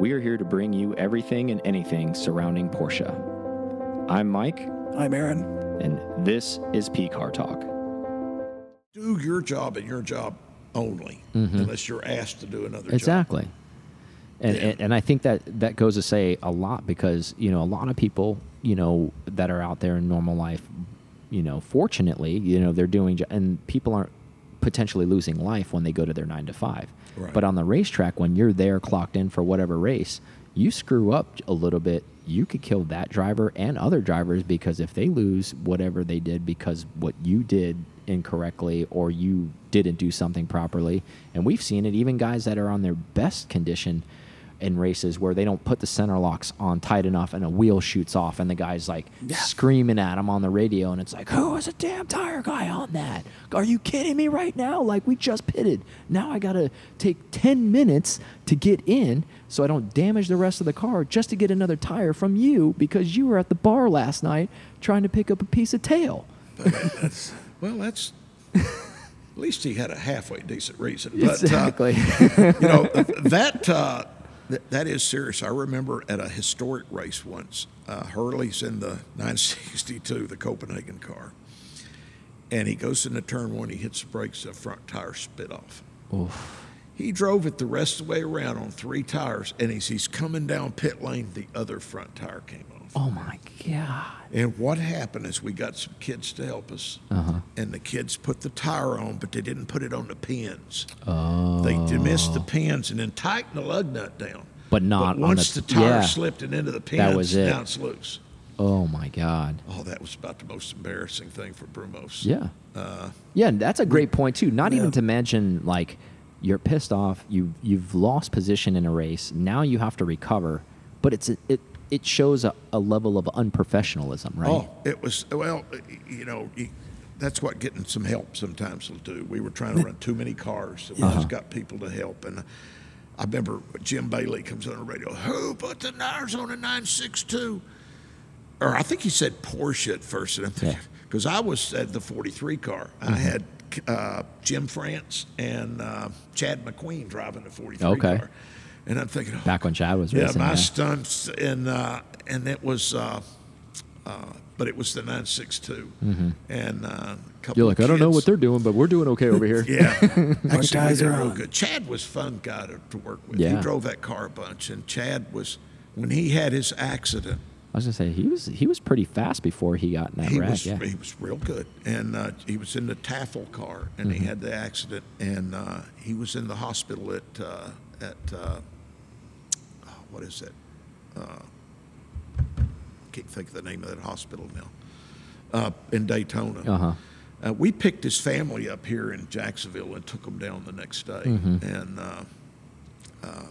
We are here to bring you everything and anything surrounding Porsche. I'm Mike, I'm Aaron. and this is P Car Talk. do your job and your job only, mm-hmm. unless you're asked to do another job. Exactly. And, Yeah. and and I think that that goes to say a lot because you know a lot of people you know that are out there in normal life, you know, fortunately, you know, they're doing and people aren't potentially losing life when they go to their nine to five. Right. But on the racetrack, when you're there clocked in for whatever race, you screw up a little bit, you could kill that driver and other drivers because if they lose whatever they did because what you did incorrectly or you didn't do something properly, and we've seen it, even guys that are on their best condition in races where they don't put the center locks on tight enough and a wheel shoots off and the guy's like screaming at him on the radio and it's like who is a damn tire guy on that? Are you kidding me right now? Like we just pitted. Now i gotta take 10 minutes to get in so i don't damage the rest of the car just to get another tire from you because you were at the bar last night trying to pick up a piece of tail. That's, well, that's at least he had a halfway decent reason. But, exactly. Uh, you know that uh, th- that is serious. I remember at a historic race once. Uh, Hurley's in the 962, the Copenhagen car, and he goes into turn one. He hits the brakes. The front tire spit off. He drove it the rest of the way around on three tires, and as he's coming down pit lane, the other front tire came. Oh my god And what happened is we got some kids to help us, and the kids put the tire on, but they didn't put it on the pins. Oh. They missed the pins and then tightened the lug nut down. But not on once the- the, tire yeah. slipped and into the pins, was it. now it's loose. oh my god Oh, that was about the most embarrassing thing for Brumos. Yeah. Uh, yeah, and that's a great point too. Not even to mention like you're pissed off, you you've lost position in a race. Now you have to recover, but it's a, it it shows a, a level of unprofessionalism, right? Oh, it was well, you know, you, that's what getting some help sometimes will do. We were trying to run too many cars, so we Uh-huh. just got people to help. And I remember Jim Bailey comes on the radio. Who put the tires on a 962? Or I think he said Porsche at first, and I'm thinking Yeah. because I was at the 43 car. I had uh, Jim France and uh, Chad McQueen driving the 43 Okay. car, and I'm thinking, oh, Back when Chad was yeah, racing. my yeah. stunts and uh, and it was, uh, uh, but it was the 962, and uh, a couple. Mm-hmm. You're like, of I don't know what they're doing, but we're doing okay over here. Yeah, actually, guys are real good. Chad was fun guy to, to work with. Yeah. He drove that car a bunch, and Chad was when he had his accident. I was gonna say he was he was pretty fast before he got in that He wreck. was yeah. he was real good, and uh, he was in the Taffel car, and Mm-hmm. he had the accident, and uh, he was in the hospital at uh, at uh, oh, what is it? Uh, can't think of the name of that hospital now. Uh, in Daytona. Uh-huh. Uh, we picked his family up here in Jacksonville and took them down the next day, Mm-hmm. and uh, uh,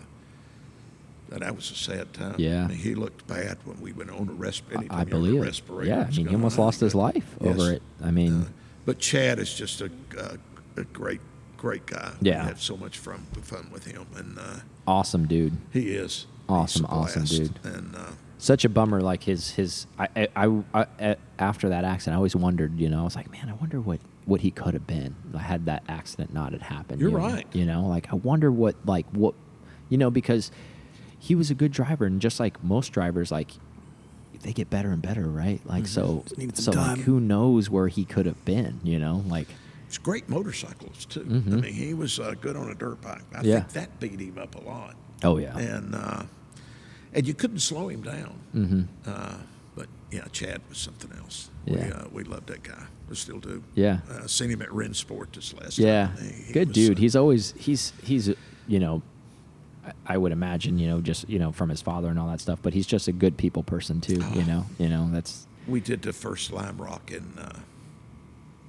that was a sad time. Yeah. I mean, he looked bad when we went on a respirator. I, anytime I your believe respirator Yeah, I mean he almost lost his life Yes. over it. I mean, But Chad is just a, a, a great, great guy. Yeah. we had so much fun, fun with him, and uh, awesome dude. he is Awesome, He's awesome dude. And uh, such a bummer like his his I, I, I. after that accident i always wondered you know i was like man i wonder what what he could have been I had that accident not had happened You're you know? right. you know like i wonder what like what you know because he was a good driver and just like most drivers like they get better and better right like so Just needed so some like who knows where he could have been you know like he's great motorcyclist too. Mhm. I mean, he was uh, good on a dirt bike. I Yeah. think that beat him up a lot. oh yeah and uh, and you couldn't slow him down. mm-hmm. Uh, but yeah, Chad was something else. Yeah. We, uh, we loved that guy. We still do. Yeah. Uh, seen him at Rennsport this last Yeah, time. Good was, dude. uh, He's always he's he's you know, I- would imagine you know just you know from his father and all that stuff, but he's just a good people person too. You know, you know that's we did the first Lime Rock in, uh,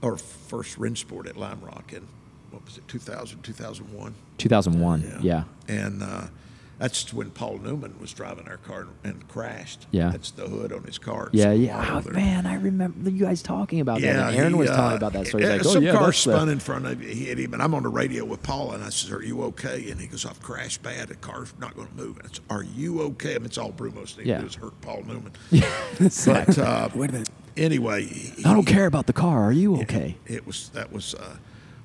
or first Rennsport at Lime Rock in, what was it, 2000, 2001? 2001. Yeah, And uh, that's when Paul Newman was driving our car and crashed. Yeah. That's the hood on his car. yeah, yeah. all Oh, man, I remember you guys talking about that. And Aaron he, was uh, telling about that story. He's uh, like, oh some yeah, car that's the- spun in front of me. He hit him, and I'm on the radio with Paul, and I says, "Are you okay?" And he goes, "I've crashed bad. The car's not going to move." And I said, "Are you okay?" I mean, it's all Brumos need Yeah. to do is hurt Paul Newman. Exactly. But uh, Wait a minute. Anyway, he- I don't care about the car. Are you okay? It was that was, uh,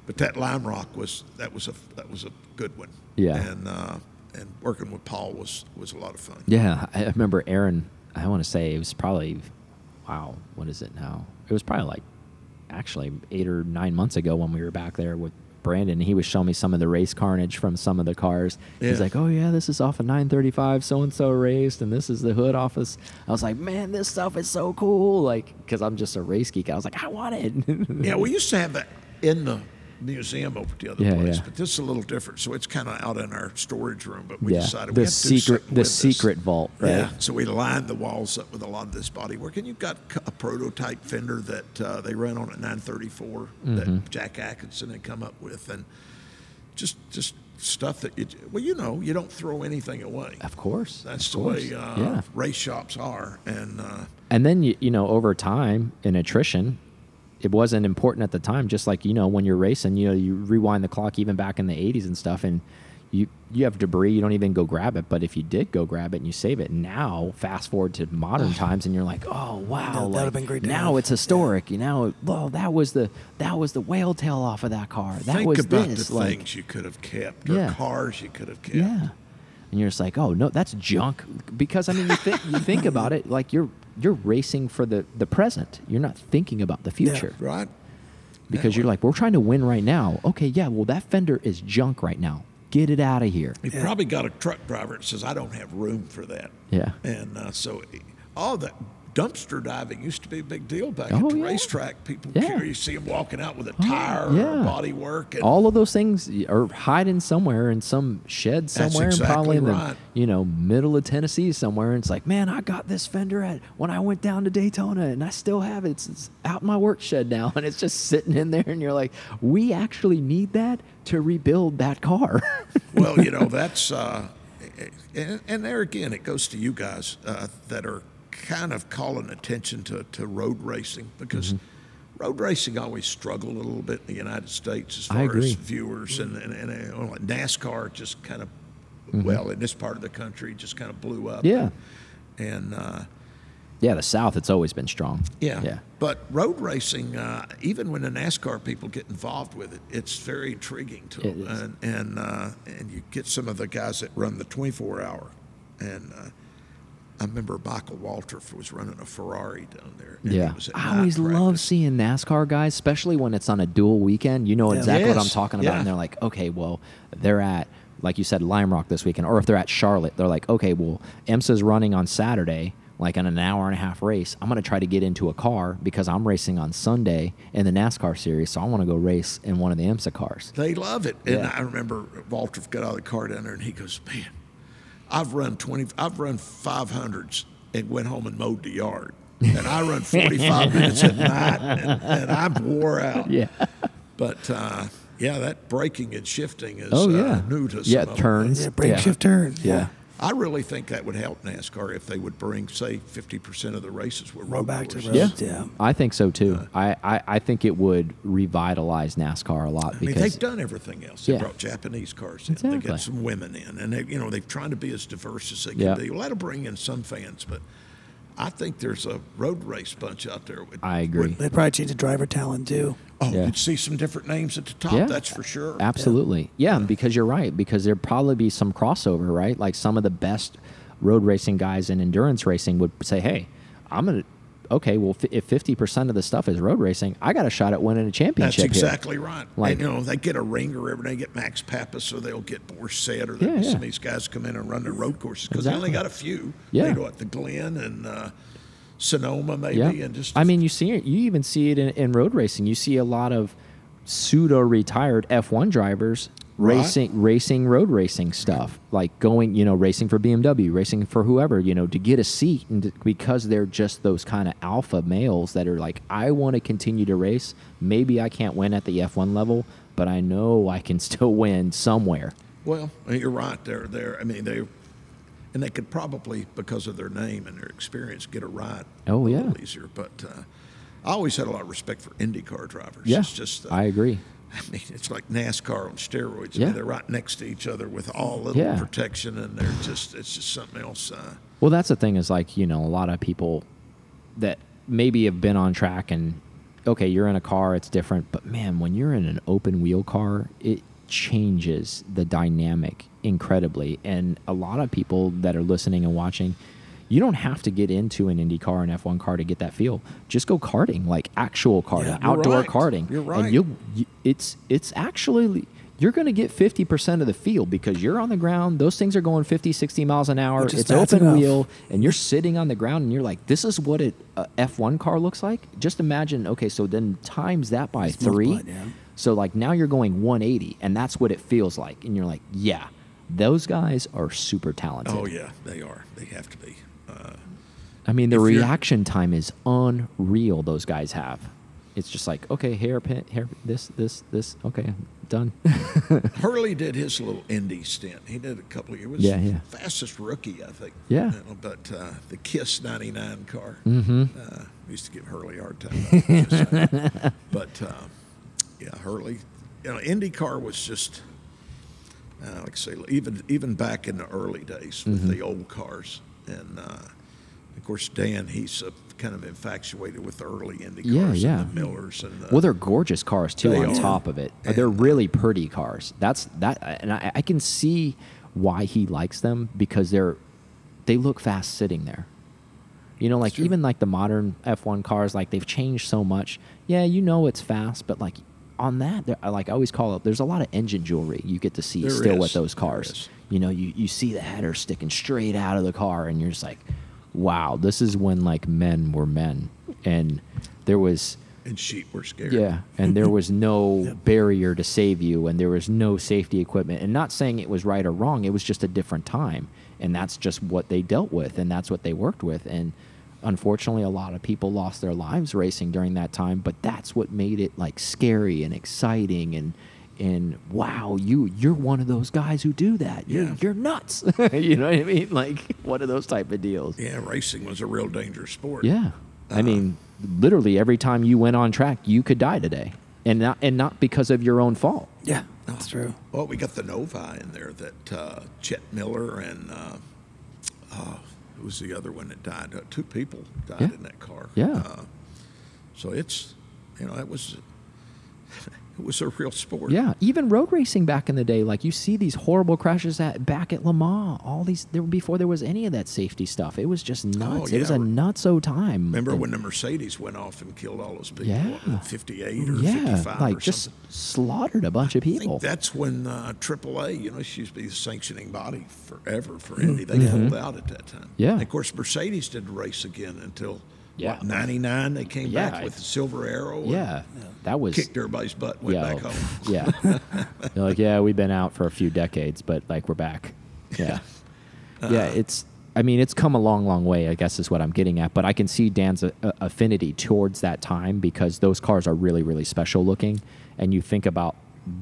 but that Lime Rock was that was a that was a good one. Yeah. and uh, and working with Paul was was a lot of fun. Yeah, I remember Aaron. I want to say it was probably, wow, what is it now? It was probably like, actually eight or nine months ago when we were back there with Brandon. He was showing me some of the race carnage from some of the cars. He's Yeah. like, "Oh yeah, this is off a 935, so and so raced, and this is the hood office." I was like, "Man, this stuff is so cool!" Like, because I'm just a race geek. I was like, "I want it." Yeah, we used to have that in the museum over the other Yeah, place, yeah. but this is a little different. So it's kind of out in our storage room. But we yeah, decided we the do secret, the with this. secret vault, right? Yeah, so we lined the walls up with a lot of this bodywork, and you've got a prototype fender that uh, they ran on at 934 Mm-hmm. that Jack Atkinson had come up with, and just just stuff that you well, you know, you don't throw anything away. Of course, That's of the course. way uh, yeah. race shops are, and uh, And then you, you know over time in attrition, it wasn't important at the time. Just like you know when you're racing, you know you rewind the clock even back in the '80s and stuff, and you you have debris. You don't even go grab it. But if you did go grab it and you save it, now fast forward to modern times, and you're like, oh wow, That- that'd like, have been great now have. it's historic. You know, well that was the that was the whale tail off of that car. That think was about this. the like, things you could have kept, or Yeah. cars you could have kept. yeah. And you're just like, oh no, that's junk. Because I mean, you think you think about it, like you're you're racing for the the present. You're not thinking about the future Right? because Yeah, you're like, we're trying to win right now. Okay, yeah, well that fender is junk right now. Get it out of here. You probably got a truck driver that says, I don't have room for that. Yeah. And uh, so all that dumpster diving used to be a big deal back Oh, at the yeah. racetrack. People Yeah. Oh, carry, you see them walking out with a tire yeah. or body work. And All of those things are hiding somewhere in some shed somewhere, and probably exactly in the you know middle of Tennessee somewhere. And it's like, man, I got this fender at when I went down to Daytona, and I still have it. It's, it's out in my work shed now, and it's just sitting in there. And you're like, we actually need that to rebuild that car. well, you know, that's, uh, and, and there again, it goes to you guys uh, that are kind of calling attention to, to road racing because Mm-hmm. road racing always struggled a little bit in the United States as far as viewers and, and, and uh, like NASCAR just kind of, well, in this part of the country, just kind of blew up. Mm-hmm. Yeah. And, uh, yeah, the South, it's always been strong. yeah. yeah. But road racing, uh, even when the NASCAR people get involved with it, it's very intriguing to It them. is. And and uh, and you get some of the guys that run the 24 hour, and uh, I remember Michael Waltrip was running a Ferrari down there. Yeah, I always love seeing NASCAR guys, especially when it's on a dual weekend. You know exactly what I'm talking about, yeah. and they're like, okay, well, they're at like you said, Lime Rock this weekend, or if they're at Charlotte, they're like, okay, well, IMSA's running on Saturday, like in an hour and a half race. I'm gonna try to get into a car because I'm racing on Sunday in the NASCAR series, so I want to go race in one of the IMSA cars. They love it. And Yeah. I remember Waltrip got out of the car down there, and he goes, "Man, I've run 20, I've run 500s and went home and mowed the yard." And I run 45 minutes at night, and, and I'm wore out. Yeah. But uh, yeah, that braking and shifting is Oh uh, yeah. new to some yeah of turns. Yeah, break, yeah. shift, turn. Yeah. I really think that would help NASCAR if they would bring, say, 50% of the races were Roll road back to courses. Yeah. Yeah. I think so too. I, I, I think it would revitalize NASCAR a lot I mean, because they've done everything else. They Yeah. brought Japanese cars in. Exactly. They Exactly. got some women in, and they, you know they've tried to be as diverse as they can Yeah. be. Well, that'll bring in some fans, but I think there's a road race bunch out there. With, I agree. with- They'd probably change the driver talent too. Oh, Yeah. you'd see some different names at the top. Yeah. That's for sure. Absolutely. Yeah. because you're right. Because there'd probably be some crossover, right? Like some of the best road racing guys in endurance racing would say, hey, I'm going to, okay, well, if 50% of the stuff is road racing, I got a shot at winning a That's championship. here." exactly right. Like- and, you know, they get a ringer every day, get Max Papis, or they'll get Boris Said, or Yeah, yeah, some yeah. of these guys come in and run their road courses because they only got a few. Yeah. They go at the Glen and uh, Sonoma, maybe, Yeah. and just I mean, you see it, you even see it in, in road racing. You see a lot of pseudo retired F1 drivers Right. racing racing road racing stuff like going you know racing for BMW racing for whoever you know to get a seat and to, because they're just those kind of alpha males that are like I want to continue to race maybe I can't win at the F1 level but I know I can still win somewhere Well, you're right. They're there. I mean, they and they could probably, because of their name and their experience, get a ride. Oh, a yeah. little easier. But uh, I always had a lot of respect for IndyCar drivers. yeah it's just. Uh, I agree I mean, it's like NASCAR on steroids. I Yeah. mean, they're right next to each other with all little Yeah. protection, and they're just. It's just something else. Uh, Well, that's the thing is like, you know, a lot of people that maybe have been on track and okay, you're in a car, it's different, but man, when you're in an open wheel car, it changes the dynamic incredibly. And a lot of people that are listening and watching, you don't have to get into an Indy car, an F1 car to get that feel. Just go karting, like actual karting, Yeah, outdoor right. karting. You're right. And you'll, you, it's it's actually you're going to get 50% of the feel because you're on the ground. Those things are going 50, 60 miles an hour. It's open enough. wheel and you're sitting on the ground and you're like, this is what an F1 car looks like. Just imagine, okay, so then times that by Just three. it, yeah. So like now you're going 180 and that's what it feels like. And you're like, yeah, those guys are super talented. Oh yeah, they are. They have to be. Uh, I mean, the reaction time is unreal those guys have. It's just like, okay, hairpin, hair, this, this, this, okay, done. Hurley did his little Indy stint. He did a couple of years. Was Yeah, yeah. fastest rookie, I think. Yeah. You know, but uh, the Kiss '99 car. Mm-hmm. Uh, used to give Hurley a hard time. about it, just saying. but uh, yeah, Hurley. You know, Indy car was just. Uh, like I say, even even back in the early days with Mm-hmm. the old cars, and uh, of course Dan, he's uh, kind of infatuated with the early Indy cars Yeah, and yeah. the Millers and the, Well, they're gorgeous cars too. On are. top of it, Uh, they're really pretty cars. That's that, and I, I can see why he likes them because they're they look fast sitting there. You know, like even like the modern F1 cars, like they've changed so much. Yeah, you know it's fast, but like on that, there- I like I always call it. There's a lot of engine jewelry you get to see There still is. with those cars. You know, you you see the header sticking straight out of the car, and you're just like, wow, this is when like men were men, and there was. and sheep were scared. Yeah, and there was no barrier to save you, and there was no safety equipment. And not saying it was right or wrong, it was just a different time, and that's just what they dealt with, and that's what they worked with. And unfortunately, a lot of people lost their lives racing during that time. But that's what made it like scary and exciting, and and wow, you you're one of those guys who do that. You're Yeah. you're nuts. you know what I mean? Like one of those type of deals. Yeah, racing was a real dangerous sport. Yeah. I Uh, mean, literally every time you went on track, you could die today. And not and not because of your own fault. Yeah, that's true. Well, we got the Novi in there that uh, Chet Miller and uh, uh, who was the other one that died? Uh, two people died Yeah. in that car. Yeah. Uh, so it's, you know, it was, it was a real sport. Yeah, even road racing back in the day, like you see these horrible crashes at back at Le Mans. All these there before there was any of that safety stuff. It was just nuts. It was Oh, yeah. a nutso time. Remember And- when the Mercedes went off and killed all those people? Yeah. 58 or yeah, 55 like or just something? slaughtered a bunch of I think people. that's when uh, AAA, you know, she used to be the sanctioning body forever for Indy. They pulled out at that time. Mm-hmm. Yeah. And of course, Mercedes didn't race again until Yeah. what, 99. They came Yeah, back I- with the Silver Arrow. and yeah, that was Kicked everybody's butt and went yeah, back home. yeah. They're like, yeah, we've been out for a few decades, but like we're back. Yeah, Uh, yeah. It's. I mean, it's come a long, long way. I guess is what I'm getting at. But I can see Dan's a, a- affinity towards that time because those cars are really, really special looking, and you think about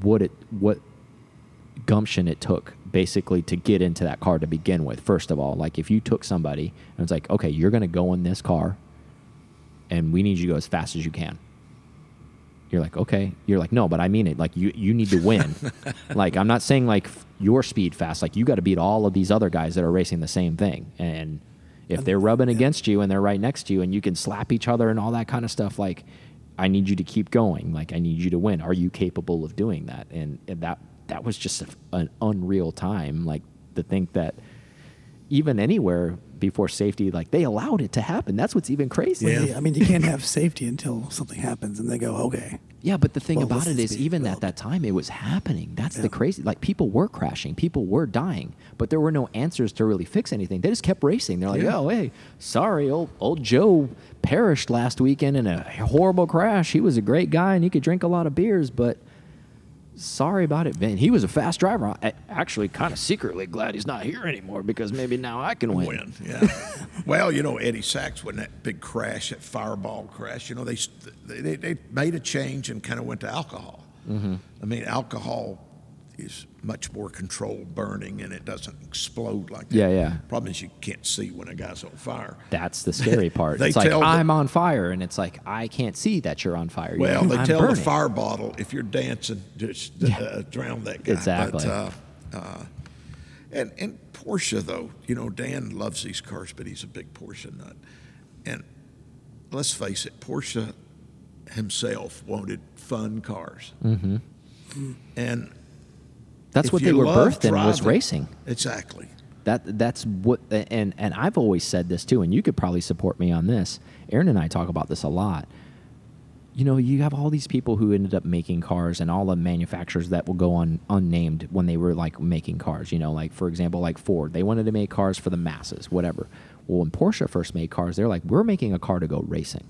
what it what gumption it took basically to get into that car to begin with. First of all, like if you took somebody and it's like, okay, you're going to go in this car, and we need you to go as fast as you can. You're like, okay. You're like, no, but I mean it. Like you, you need to win. like I'm not saying like f- your speed fast. Like you got to beat all of these other guys that are racing the same thing. And if um, they're rubbing against you and they're right next to you and you can slap each other and all that kind of stuff, like I need you to keep going. Like I need you to win. Are you capable of doing that? And, and that that was just a, an unreal time. Like to think that even anywhere before safety, like they allowed it to happen. That's what's even crazy. Yeah. Yeah, I mean, you can't have safety until something happens, and they go, okay. Yeah, but the thing Well, about it is, even at that time, it was happening. That's the crazy. Like people were crashing, people were dying, but there were no answers to really fix anything. They just kept racing. They're like, Yeah. "Oh, hey, sorry, old old Joe perished last weekend in a horrible crash. He was a great guy and he could drink a lot of beers, but." Sorry about it, Ben. He was a fast driver. I actually kind of secretly glad he's not here anymore because maybe now I can win. Win, yeah. well, you know, Eddie Sachs, when that big crash, that fireball crash, you know, they they, they made a change and kind of went to alcohol. Mm-hmm. I mean, alcohol is much more controlled burning and it doesn't explode like that. Yeah, yeah. Problem is, you can't see when a guy's on fire. That's the scary part. They it's like the- I'm on fire, and it's like I can't see that you're on fire. Well, they I'm tell burning. the fire bottle if you're dancing, just uh, drown that guy. Exactly. But, uh, uh, and and Porsche though, you know, Dan loves these cars, but he's a big Porsche nut. And let's face it, Porsche himself wanted fun cars. Mm-hmm. And That's If what they were birthed in was racing. Exactly. That that's what and and I've always said this too, and you could probably support me on this. Aaron and I talk about this a lot. You know, you have all these people who ended up making cars, and all the manufacturers that will go on unnamed when they were like making cars. You know, like for example, like Ford, they wanted to make cars for the masses, whatever. Well, when Porsche first made cars, they're like, we're making a car to go racing,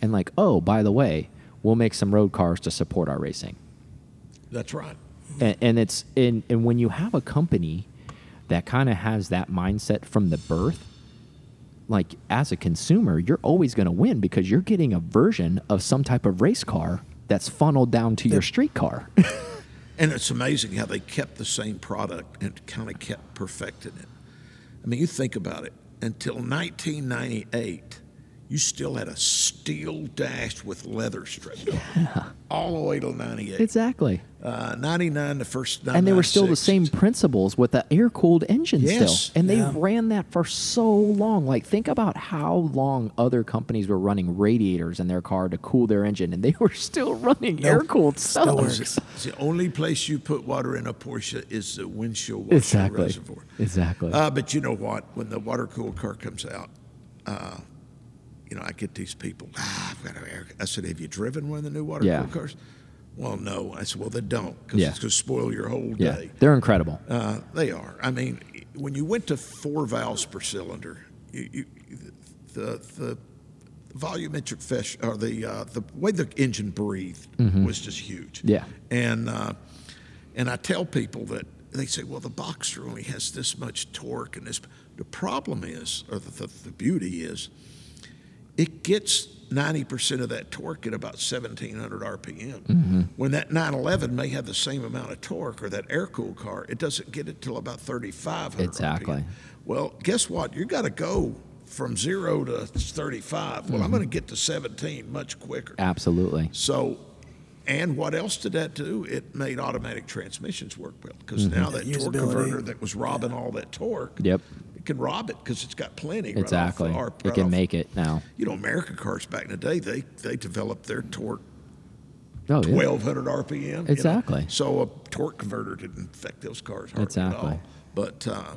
and like, oh, by the way, we'll make some road cars to support our racing That's right. And, and it's and, and when you have a company that kind of has that mindset from the birth like as a consumer you're always going to win because you're getting a version of some type of race car that's funneled down to your street car And it's amazing how they kept the same product and kind of kept perfecting it. I mean, you think about it. Until 1998, you still had a steel dash with leather stripped on, all the way till 98. exactly uh, 99, the first. and they were still the same principles with the air cooled engine Yes. still and they Yeah. ran that for so long like think about how long other companies were running radiators in their car to cool their engine and they were still running air cooled still stuff works. It's the only place you put water in a Porsche is the windshield washer exactly reservoir. exactly Uh, but you know what? When the water cooled car comes out, uh, you know, I get these people. Ah, I've got an air. I said, "Have you driven one of the new water cooled Yeah. cars?" Well, no. I said, "Well, they don't, because Yeah. it's going to spoil your whole yeah day." they're incredible Uh, they are. I mean, when you went to four valves per cylinder, you, you, the the volumetric fish or the uh, the way the engine breathed was just huge. Mm-hmm. Yeah. and uh, and I tell people that they say, well, the Boxster only has this much torque, and this. The problem is, or the, the, the beauty is, it gets 90% of that torque at about 1700 RPM. Mm-hmm. When that 911 may have the same amount of torque, or that air cooled car, it doesn't get it till about 3500 Exactly. RPM. Well, guess what? You got to go from zero to 35. Well, I'm going to get to 17 much quicker. Absolutely. So, and what else did that do? It made automatic transmissions work well because now that torque converter that was robbing all that torque, Mm-hmm. Yep. Can rob it because it's got plenty. right off Exactly. the- it right can off- make it now. You know, American cars back in the day, they they developed their torque Oh, yeah. 1200 RPM. you know. Exactly. So a torque converter didn't affect those cars hardly at Exactly. all. But uh,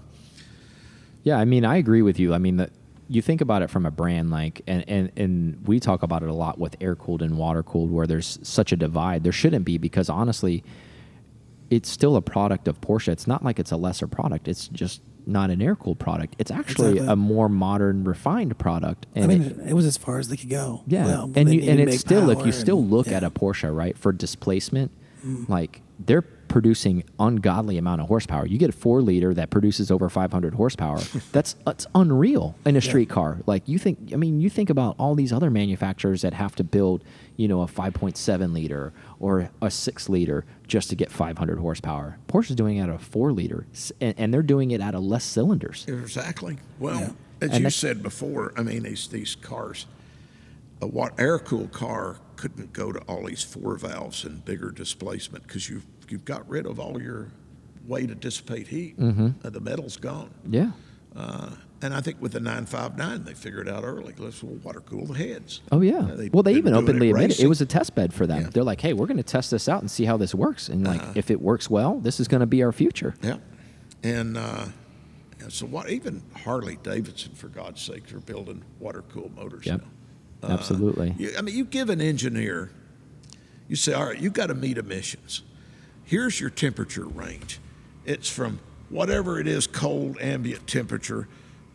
Yeah, I mean, I agree with you. I mean, the, you think about it from a brand like, and, and, and we talk about it a lot with air cooled and water cooled, where there's such a divide. There shouldn't be because honestly, it's still a product of Porsche. It's not like it's a lesser product. It's just not an air cooled product. It's actually Exactly. a more modern, refined product. I And mean, it- it, was as far as they could go. Yeah, Well, and you, and it's still if you still look yeah. at a Porsche, right, for displacement, mm. like they're producing ungodly amount of horsepower. You get a four liter that produces over 500 horsepower. that's that's unreal in a street car. Like you think, I mean, you think about all these other manufacturers that have to build, you know, a 5.7 liter or a six liter just to get 500 horsepower. Porsche's doing it at a four liter, and, and they're doing it out of less cylinders. Exactly. Well, Yeah. as And you said before, I mean these these cars, a what air cooled car couldn't go to all these four valves and bigger displacement because you've you've got rid of all your way to dissipate heat. Mm-hmm. Uh, the metal's gone. Yeah. Uh, and I think with the 959, they figured it out early. Let's water cool the heads. Oh yeah. Uh, well, they even openly it admitted it. racing. It was a test bed for them. Yeah. They're like, "Hey, we're going to test this out and see how this works. And like, if it works well, this is going to be our future." Yeah, and uh, and so what? Even Harley Davidson, for God's sake, are building water cooled motors Yep. now. Absolutely. You, I mean, you give an engineer, you say, all right, you've got to meet emissions. Here's your temperature range. It's from whatever it is, cold ambient temperature,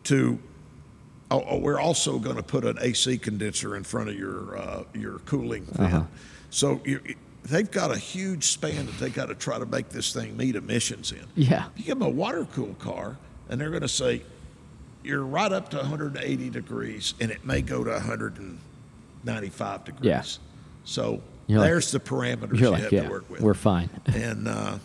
to oh, oh, we're also going to put an AC condenser in front of your uh, your cooling fan. Uh-huh. So you, they've got a huge span that they got to try to make this thing meet emissions in. Yeah. You give them a water cooled car, and they're going to say, you're right up to 180 degrees, and it may go to 195 degrees. Yeah. So You're like- there's the parameters you like, have yeah, to work with. we're fine. and uh,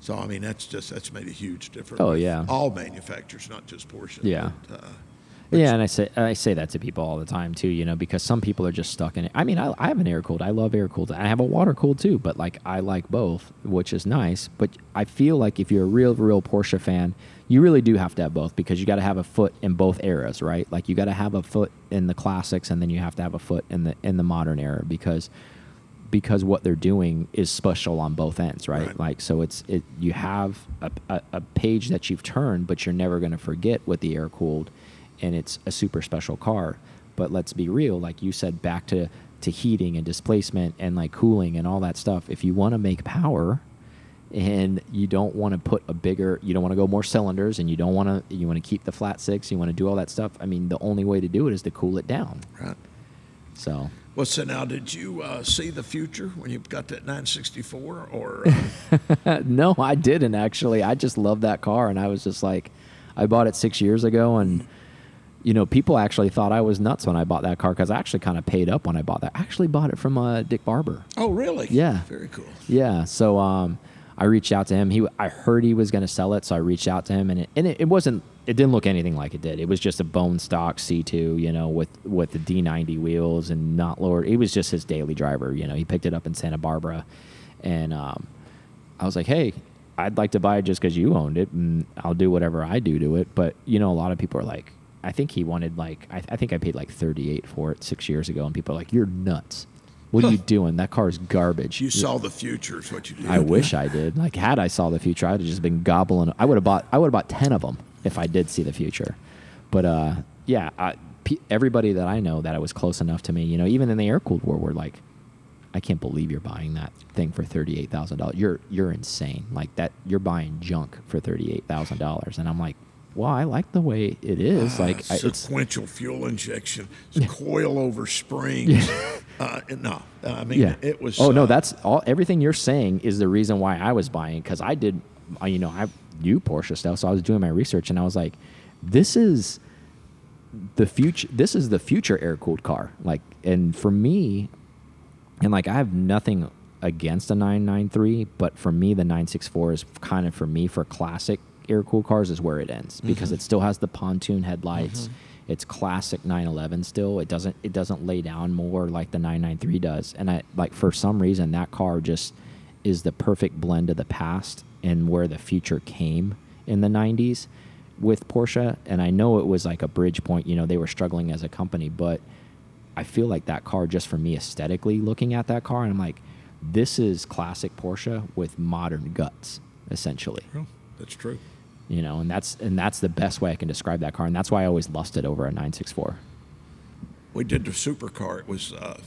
so, I mean, that's just that's made a huge difference. Oh, yeah. all manufacturers, not just Porsche. Yeah. But, uh, Yeah, and I say I say that to people all the time too, you know, because some people are just stuck in it. I mean, I, I have an air cooled. I love air cooled. I have a water cooled too, but like I like both, which is nice. But I feel like if you're a real, real Porsche fan, you really do have to have both because you got to have a foot in both eras, right? Like you got to have a foot in the classics, and then you have to have a foot in the in the modern era because because what they're doing is special on both ends, right? Right. Like so, it's it. You have a, a, a page that you've turned, but you're never going to forget what the air cooled, and it's a super special car. But let's be real, like you said, back to to heating and displacement and like cooling and all that stuff. If you want to make power, and you don't want to put a bigger you don't want to go more cylinders and you don't want to you want to keep the flat six you want to do all that stuff i mean the only way to do it is to cool it down Right. so Well, so now, did you uh, see the future when you got that 964, or uh, no i didn't actually i just love that car and i was just like i bought it six years ago and you know people actually thought i was nuts when i bought that car because i actually kind of paid up when i bought that i actually bought it from uh, dick barber oh, really? Yeah. Very cool. Yeah. So um, I reached out to him. He, I heard he was going to sell it, so I reached out to him, and it, and it, it wasn't. It didn't look anything like it did. It was just a bone stock C2, you know, with with the D90 wheels and not lowered. It was just his daily driver. You know, he picked it up in Santa Barbara, and um, I was like, hey. I'd like to buy it just because you owned it, and I'll do whatever I do to it. But you know, a lot of people are like, I think he wanted like, I, I think I paid like thirty eight for it six years ago, and people are like, you're nuts. What are you doing? That car is garbage. You saw the future, is what you did. I wish I did. Like, had I saw the future, I'd have just been gobbling. I would have bought. I would have bought ten of them if I did see the future. But uh, yeah, I, everybody that I know that it was close enough to me, you know, even in the air cooled war, were like, I can't believe you're buying that thing for thirty eight thousand dollars. You're you're insane. Like that, you're buying junk for thirty eight thousand dollars. And I'm like, well, I like the way it is. like, I, it's sequential fuel injection, coil over springs. uh, no, I mean yeah. it was. Oh no, uh, that's all. Everything you're saying is the reason why I was buying because I did. uh, You know, I knew Porsche stuff, so I was doing my research, and I was like, "This is the future. This is the future air cooled car." Like, and for me, and like I have nothing against a 993, but for me, the 964 is kind of for me for classic air cooled cars is where it ends because mm-hmm. it still has the pontoon headlights. Mm-hmm. It's classic 911 still. It doesn't it doesn't lay down more like the 993 does. And I like for some reason that car just is the perfect blend of the past and where the future came in the 90s with Porsche. And I know it was like a bridge point. You know, they were struggling as a company, but I feel like that car just for me aesthetically looking at that car and I'm like this is classic Porsche with modern guts essentially Well, that's true. you know and that's and that's the best way I can describe that car and that's why I always lusted over a 964 We did the supercar. It was, uh,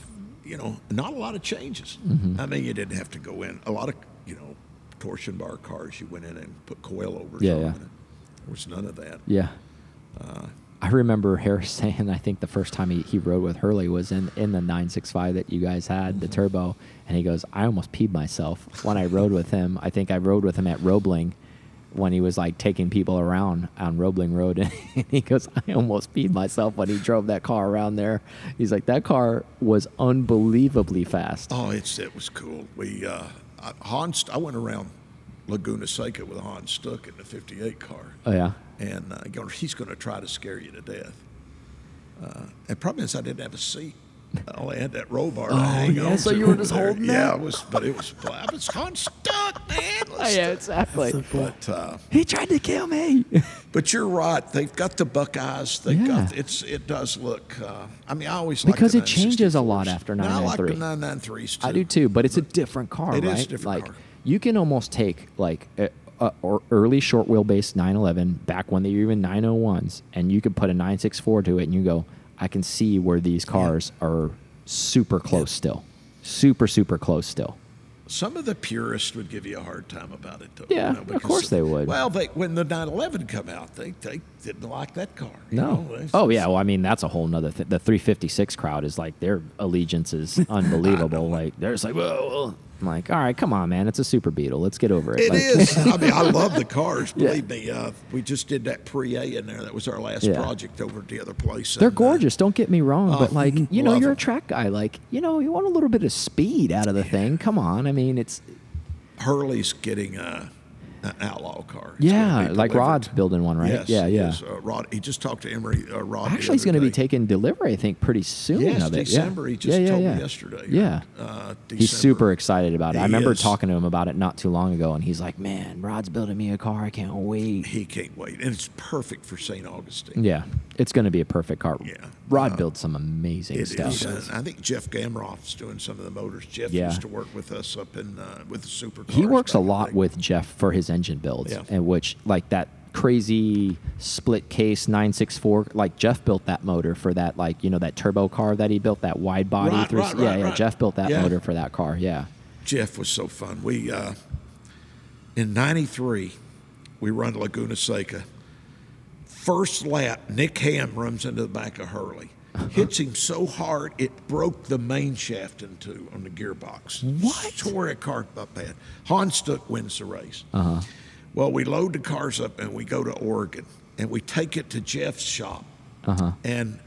you know, not a lot of changes. Mm-hmm. I mean, you didn't have to go in. A lot of, you know, torsion bar cars, you went in and put coilovers Yeah, on yeah. it. There was none of that. yeah I remember Harris saying I think the first time he, he rode with Hurley was in, in the 965 that you guys had the turbo and he goes I almost peed myself when I rode with him I think I rode with him at Roebling when he was like taking people around on Roebling Road and he goes I almost peed myself when he drove that car around there he's like that car was unbelievably fast Oh, it's it was cool. We uh, I- Hans. I went around Laguna Seca with Hans Stuck in the '58 car, oh yeah and uh, he's going to try to scare you to death. Uh, and problem is, I didn't have a seat. I only had that roll bar. Oh, yeah, so you were just there. holding Yeah, it was, but it was. I was Hans Stuck, man. oh yeah exactly So cool. But uh, he tried to kill me but you're right. They've got the Buckeyes. They've Yeah. got it's. It does look. Uh, I mean, I always Because it changes a lot 964s. after No, I like the 993. 993s too. I do too, but it's a different car, It right? is different like car. you can almost take like a, a, or early short wheelbase 911 back when they were even 901s, and you could put a 964 to it, and you go, I can see where these cars are super close still, super super close still. Some of the purists would give you a hard time about it, though. Yeah, of because- course they would. Well, they, when the 911 come out, they, they didn't like that car. No. know? Oh yeah. Well, I mean that's a whole nother thing. The 356 crowd is like their allegiance is unbelievable. like they're just like, whoa, whoa. I'm like, all right, come on, man. It's a Super Beetle. Let's get over it. It Like- is. I mean, I love the cars. Yeah. Believe me. Uh, we just did that Pre-A in there. That was our last Yeah. project over at the other place. They're and, uh, gorgeous. Don't get me wrong, but Oh, like you know, you're a track guy. Like you know, you want a little bit of speed out of the thing. Come on, I mean, it's Hurley's getting a, an outlaw car. It's yeah, like. Rod's building one, right? Yes, yeah, yeah. yes, uh, Rod, he just talked to Emory. Uh, Rod. Actually, he's going to be taking delivery, I think, pretty soon. Yes, of it. December. Yeah. He just yeah, yeah, told yeah. me yesterday. Yeah. Uh, He's super excited about it. I remember is. talking to him about it not too long ago, and he's like, "Man, Rod's building me a car. I can't wait." He can't wait, and it's perfect for St. Augustine. Yeah, It's going to be a perfect car. Yeah. Rod Uh, builds some amazing It stuff. is. And I think Jeff Gamroth's doing some of the motors. Jeff Yeah. used to work with us up in uh, with the supercars. He works a back in the lot with Jeff for his engine builds, Yeah. and which like that crazy split case 964 like Jeff built that motor for that like you know that turbo car that he built that wide body Right, through right, yeah right, yeah right. Jeff built that Yeah. motor for that car yeah Jeff was so fun. We uh, in '93 we run Laguna Seca. First lap, Nick Ham runs into the back of Hurley, hits him so hard it broke the main shaft in two on the gearbox. What? Tore a car up bad. Hans Stuck wins the race. Uh-huh. Well, we load the cars up and we go to Oregon and we take it to Jeff's shop Uh-huh. and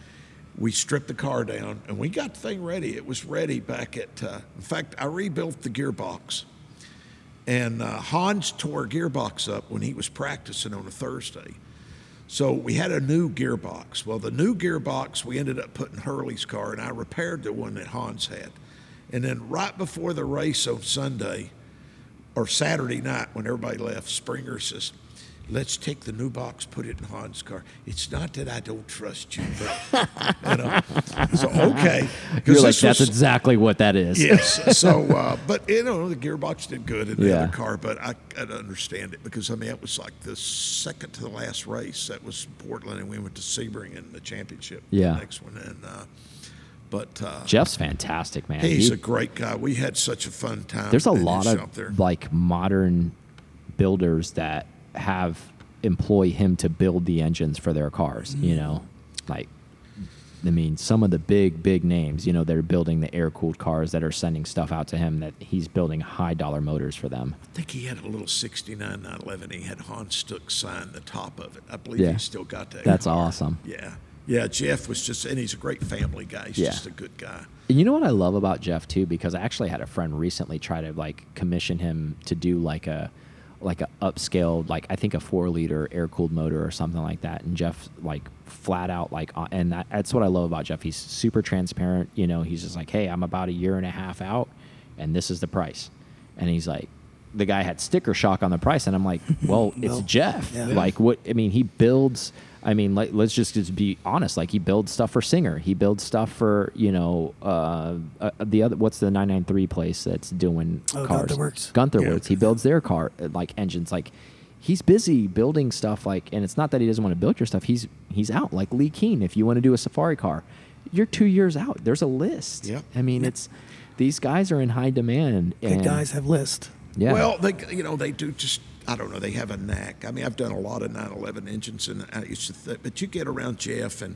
we stripped the car down and we got the thing ready. It was ready back at. Uh, in fact, I rebuilt the gearbox, and uh, Hans tore a gearbox up when he was practicing on a Thursday. So we had a new gearbox. Well, the new gearbox we ended up putting Hurley's car, and I repaired the one that Hans had. And then right before the race on Sunday or Saturday night when everybody left, Springer says, "Let's take the new box, put it in Hans' car." It's not that I don't trust you, but you know. So okay, you're like that's was- exactly what that is Yes. So, uh, but you know, the gearbox did good in the Yeah. other car, but I, I understand it because I mean, it was like the second to the last race. That was Portland, and we went to Sebring in the championship. Yeah. The next one, and uh, but uh, Jeff's fantastic man he's He- a great guy. We had such a fun time. there's a lot shop there. of like modern builders that have employ him to build the engines for their cars you know like i mean some of the big big names you know they're building the air cooled cars that are sending stuff out to him that he's building high dollar motors for them I think he had a little 69 911. He had Hans Stuck sign the top of it. I believe Yeah. he still got that. that's car. awesome Yeah. Yeah, Jeff was just, and he's a great family guy. He's Yeah. just a good guy. And you know what I love about Jeff too, because I actually had a friend recently try to like commission him to do like a like a upscaled like I think a four liter air cooled motor or something like that. And Jeff like flat out like uh, and that, that's what I love about Jeff. He's super transparent. You know, he's just like, hey, I'm about a year and a half out, and this is the price. And he's like, the guy had sticker shock on the price, and I'm like, well, it's Jeff. yeah. Like what? I mean, he builds. I mean, like, let's just, just be honest. Like he builds stuff for Singer. He builds stuff for you know uh, uh, the other. What's the 993 place that's doing Oh, cars? Gunther Werks. Gunther Yeah. Werks. He builds their car uh, like engines. Like he's busy building stuff. Like, and it's not that he doesn't want to build your stuff. He's he's out. Like Leh Keen. If you want to do a safari car, you're two years out. There's a list. Yep. I mean, it's these guys are in high demand. Good and, guys have list. Yeah. Well, they you know they do just I don't know they have a knack. I mean I've done a lot of 911 engines and I used to th- but you get around Jeff and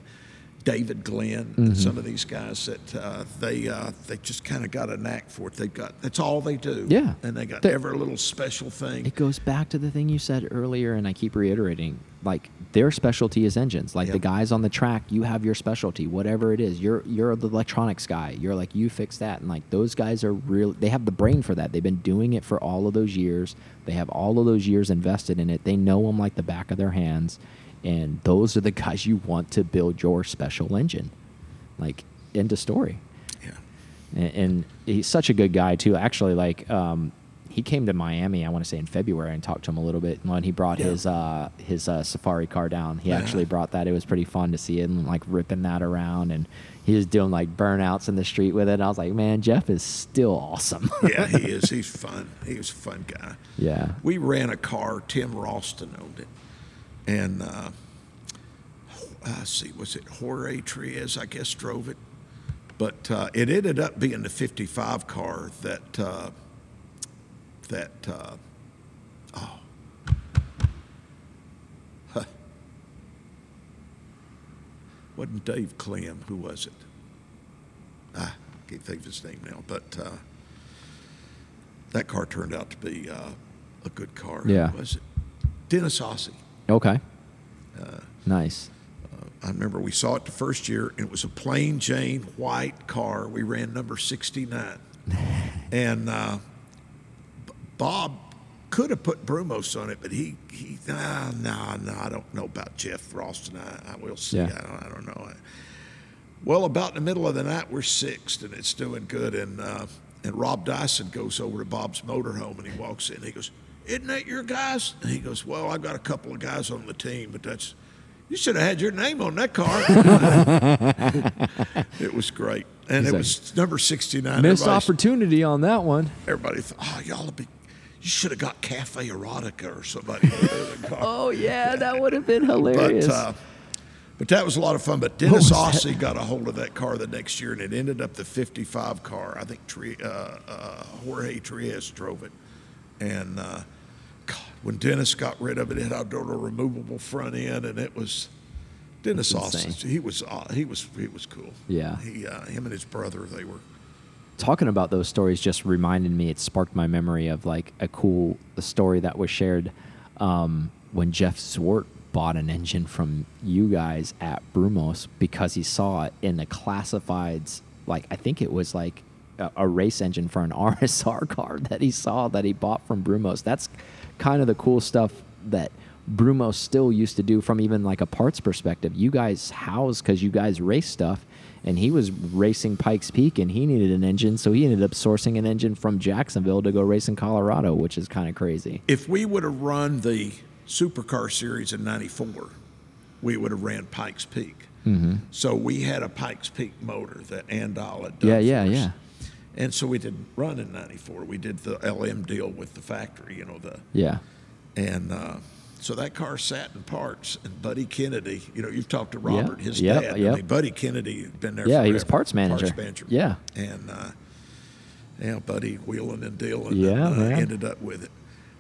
David Glenn Mm-hmm. and some of these guys that uh, they uh, they just kind of got a knack for it. They've got that's all they do. Yeah. and they got They- every little special thing. It goes back to the thing you said earlier, and I keep reiterating. Like their specialty is engines. Like the guys on the track, you have your specialty, whatever it is. You're you're the electronics guy. You're like you fix that, and like those guys are real. They have the brain for that. They've been doing it for all of those years. They have all of those years invested in it. They know them like the back of their hands, and those are the guys you want to build your special engine. Like end of story yeah. and, and he's such a good guy too. Actually, like um, he came to Miami, I want to say in February, and talked to him a little bit. And when he brought Yeah. his uh, his uh, safari car down, he Yeah. actually brought that. It was pretty fun to see it and like ripping that around, and he was doing like burnouts in the street with it. And I was like, man, Jeff is still awesome. Yeah, he is. He's fun. He was a fun guy. yeah, We ran a car. Tim Ralston owned it, and uh, uh, see, was it Jorge Triez? I guess drove it, but uh, it ended up being the '55 car that uh, that uh, oh. Huh. Wasn't Dave Clem? Who was it? Ah, can't think of his name now. But uh, that car turned out to be uh, a good car. Who Yeah. was it? Dennis Aase. Okay, Uh, nice. I remember we saw it the first year, and it was a plain Jane white car. We ran number 69. and uh, B- Bob could have put Brumos on it, but he, he nah, nah, nah, I don't know about Jeff Ralston. I, I will see. Yeah. I, don't, I don't know. Well, about in the middle of the night, we're sixth, and it's doing good. And uh, and Rob Dyson goes over to Bob's motorhome, and he walks in. He goes, "Isn't that your guys?" And he goes, "Well, I've got a couple of guys on the team, but that's." You should have had your name on that car. it was great, and He's it like, was number sixty-nine. Missed Everybody's- opportunity on that one. Everybody thought, oh, y'all be. You should have got Cafe Erotica or somebody. to do the car. Oh yeah, that would have been but hilarious. uh, but that was a lot of fun. But Dennis that? Got a hold of that car the next year, and it ended up the '55 car. I think Tri- uh, uh, Jorge Trias drove it, and uh, God, when Dennis got rid of it, it had a removable front end, and it was Dennis insane. He was uh, he was he was cool. Yeah. he uh, him and his brother they were. talking about those stories just reminded me it sparked my memory of like a cool story that was shared um, when jeff Zwart bought an engine from you guys at brumos because he saw it in the classifieds like i think it was like a, a race engine for an rsr car that he saw that he bought from brumos that's kind of the cool stuff that brumos still used to do from even like a parts perspective you guys house because you guys race stuff and he was racing Pikes Peak and he needed an engine, so he ended up sourcing an engine from Jacksonville to go race in Colorado, which is kind of crazy. If we would have run the Supercar Series in '94, we would have ran Pikes Peak. Mm-hmm. So we had a Pikes Peak motor that Andal had done. Yeah, yeah, yeah. And so we didn't run in '94. We did the LM deal with the factory, you know the Yeah. and. Uh, so that car sat in parts, and Buddy Kennedy, you know, you've talked to Robert, his Yep, dad. yep. I mean, Buddy Kennedy had been there. Yeah, he was parts manager. Parts manager. Yeah. and uh, yeah, Buddy wheeling and dealing. Yeah, and, uh, ended up with it.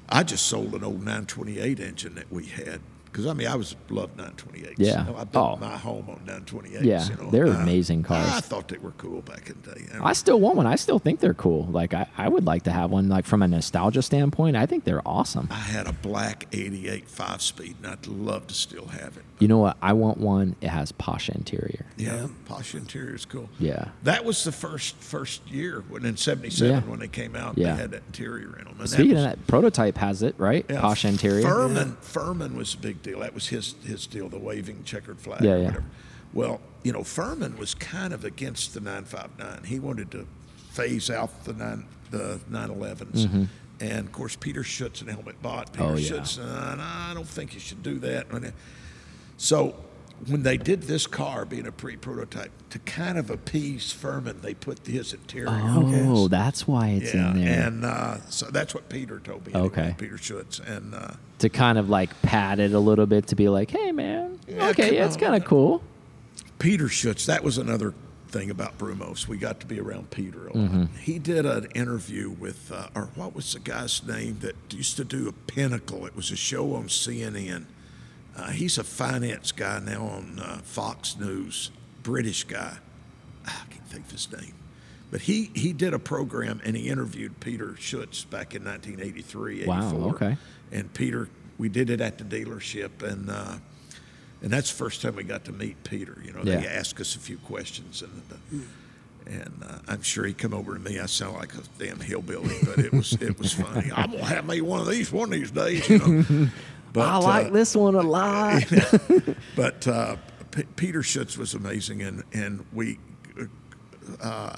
I just sold an old 928 engine that we had because I mean I was loved 928s. Yeah. You know, I built Oh. my home on 928s. Yeah, you know. they're Uh, amazing cars. I thought they were cool back in the day. I still want one. I still think they're cool. Like I, I would like to have one. Like from a nostalgia standpoint, I think they're awesome. I had a black 88 five speed, and I'd love to still have it. You know what? I want one. It has Pasha interior. Yeah, Yeah. Pasha interior is cool. Yeah. That was the first first year when in '77 Yeah. when they came out, Yeah. they had that interior in them. And Speaking that was, of that, prototype has it right. yeah, Pasha interior. Fuhrmann, Fuhrmann was a big deal. That was his his deal, the waving checkered flag Yeah, or yeah. whatever. Well, you know, Fuhrmann was kind of against the 959. He wanted to phase out the nine the 911s. And of course, Peter Schutz and Helmut Bott. Peter Mm-hmm. Oh, yeah. Schutz, uh, I don't think you should do that. Uh, So when they did this car, being a pre-prototype, to kind of appease Fuhrmann, they put his interior. Oh, that's why it's yeah, in there. and uh, so that's what Peter told me. anyway, Okay. Peter Schutz, and uh, to kind of like pad it a little bit to be like, hey man, Yeah, okay, yeah, it's kind of cool. Peter Schutz. That was another thing about Brumos. We got to be around Peter a lot. Mm-hmm. He did an interview with, uh, or what was the guy's name that used to do a Pinnacle? It was a show on CNN. Uh, he's a finance guy now on uh, Fox News, British guy. Ah, I can't think of his name. But he, he did a program and he interviewed Peter Schutz back in 1983, 84. Wow, okay. And Peter, we did it at the dealership, and uh, and that's the first time we got to meet Peter. You know, they asked us a few questions, and and uh, I'm sure he come over to me. I sound like a damn hillbilly, but it was it was funny. I'm gonna have me one of these one of these days. You know. But, I like uh, this one a lot. but uh, P- Peter Schutz was amazing, and and we uh,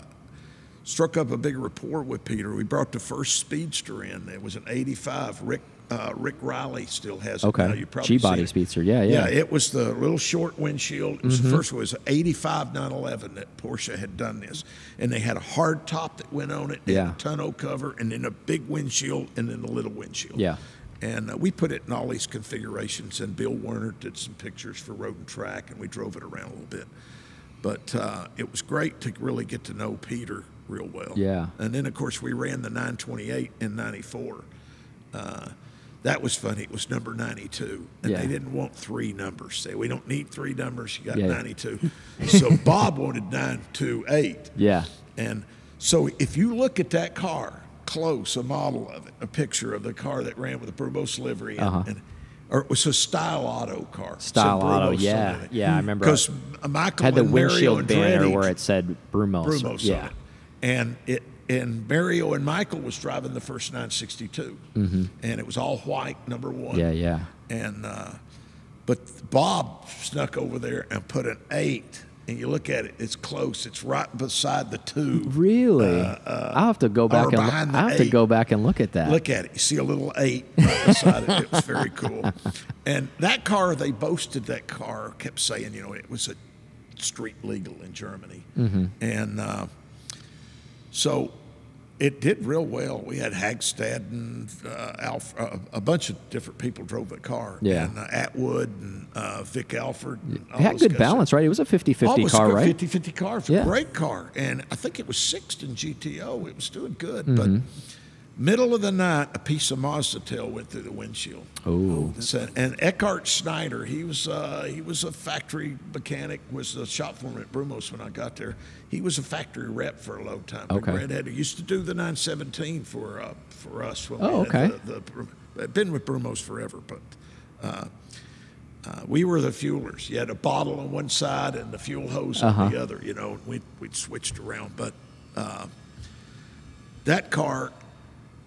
struck up a big rapport with Peter. We brought the first speedster in. It was an '85. Rick uh, Rick Riley still has it. Okay. now. You probably G-body speedster. Yeah, yeah. Mm-hmm. Yeah, it was the little short windshield. It was the first one. It was an 85 911 that Porsche had done this. And they had a hard top that went on it, Yeah. a tonneau cover, and then a big windshield, and then a little windshield. Yeah. And uh, we put it in all these configurations, and Bill Werner did some pictures for Road and Track, and we drove it around a little bit. But uh, it was great to really get to know Peter real well. Yeah. And then, of course, we ran the 928 in 94. Uh, that was funny. It was number 92. And Yeah. they didn't want three numbers. Say, we don't need three numbers. You got Yeah. 92. so Bob wanted 928. Yeah. And so if you look at that car close, a model of it, a picture of the car that ran with the Brumos livery, and, Uh-huh. and or it was a style auto car. Style Auto, yeah. Yeah, I remember. Because Michael Had the windshield banner where it said Brumos. Brumos yeah. it. And it and Mario and Michael was driving the first 962, and it was all white, number one. Mm-hmm. Yeah, yeah. And uh, but Bob snuck over there and put an eight and you look at it, it's close. It's right beside the tube. Really? I'll have to go back and uh, I have to go back and look at that. Look at it. You see a little eight right beside it. It was very cool. And that car, they boasted that car, kept saying, you know, it was a street legal in Germany. Mm-hmm. And uh, so it did real well. We had Hagstad and uh, Alf, uh, a bunch of different people drove the car. Yeah. And uh, Attwood and uh, Vic Elford. And all it had good balance, right? It was a 50-50 Oh, it car, a good right? 50 50 car. It's Yeah. a great car. And I think it was sixth in GTO. It was doing good. Mm-hmm. But middle of the night, a piece of Mazda tail went through the windshield. Oh. And Eckhart Schneider, he was uh, he was a factory mechanic, was the shop foreman at Brumos when I got there. He was a factory rep for a long time. Okay. Redhead. He used to do the 917 for uh, for us. When Oh, we had okay. The, the, been with Brumos forever, but uh, uh, we were the fuelers. You had a bottle on one side and the fuel hose Uh-huh. on the other. You know, we we'd switched around, but uh, that car,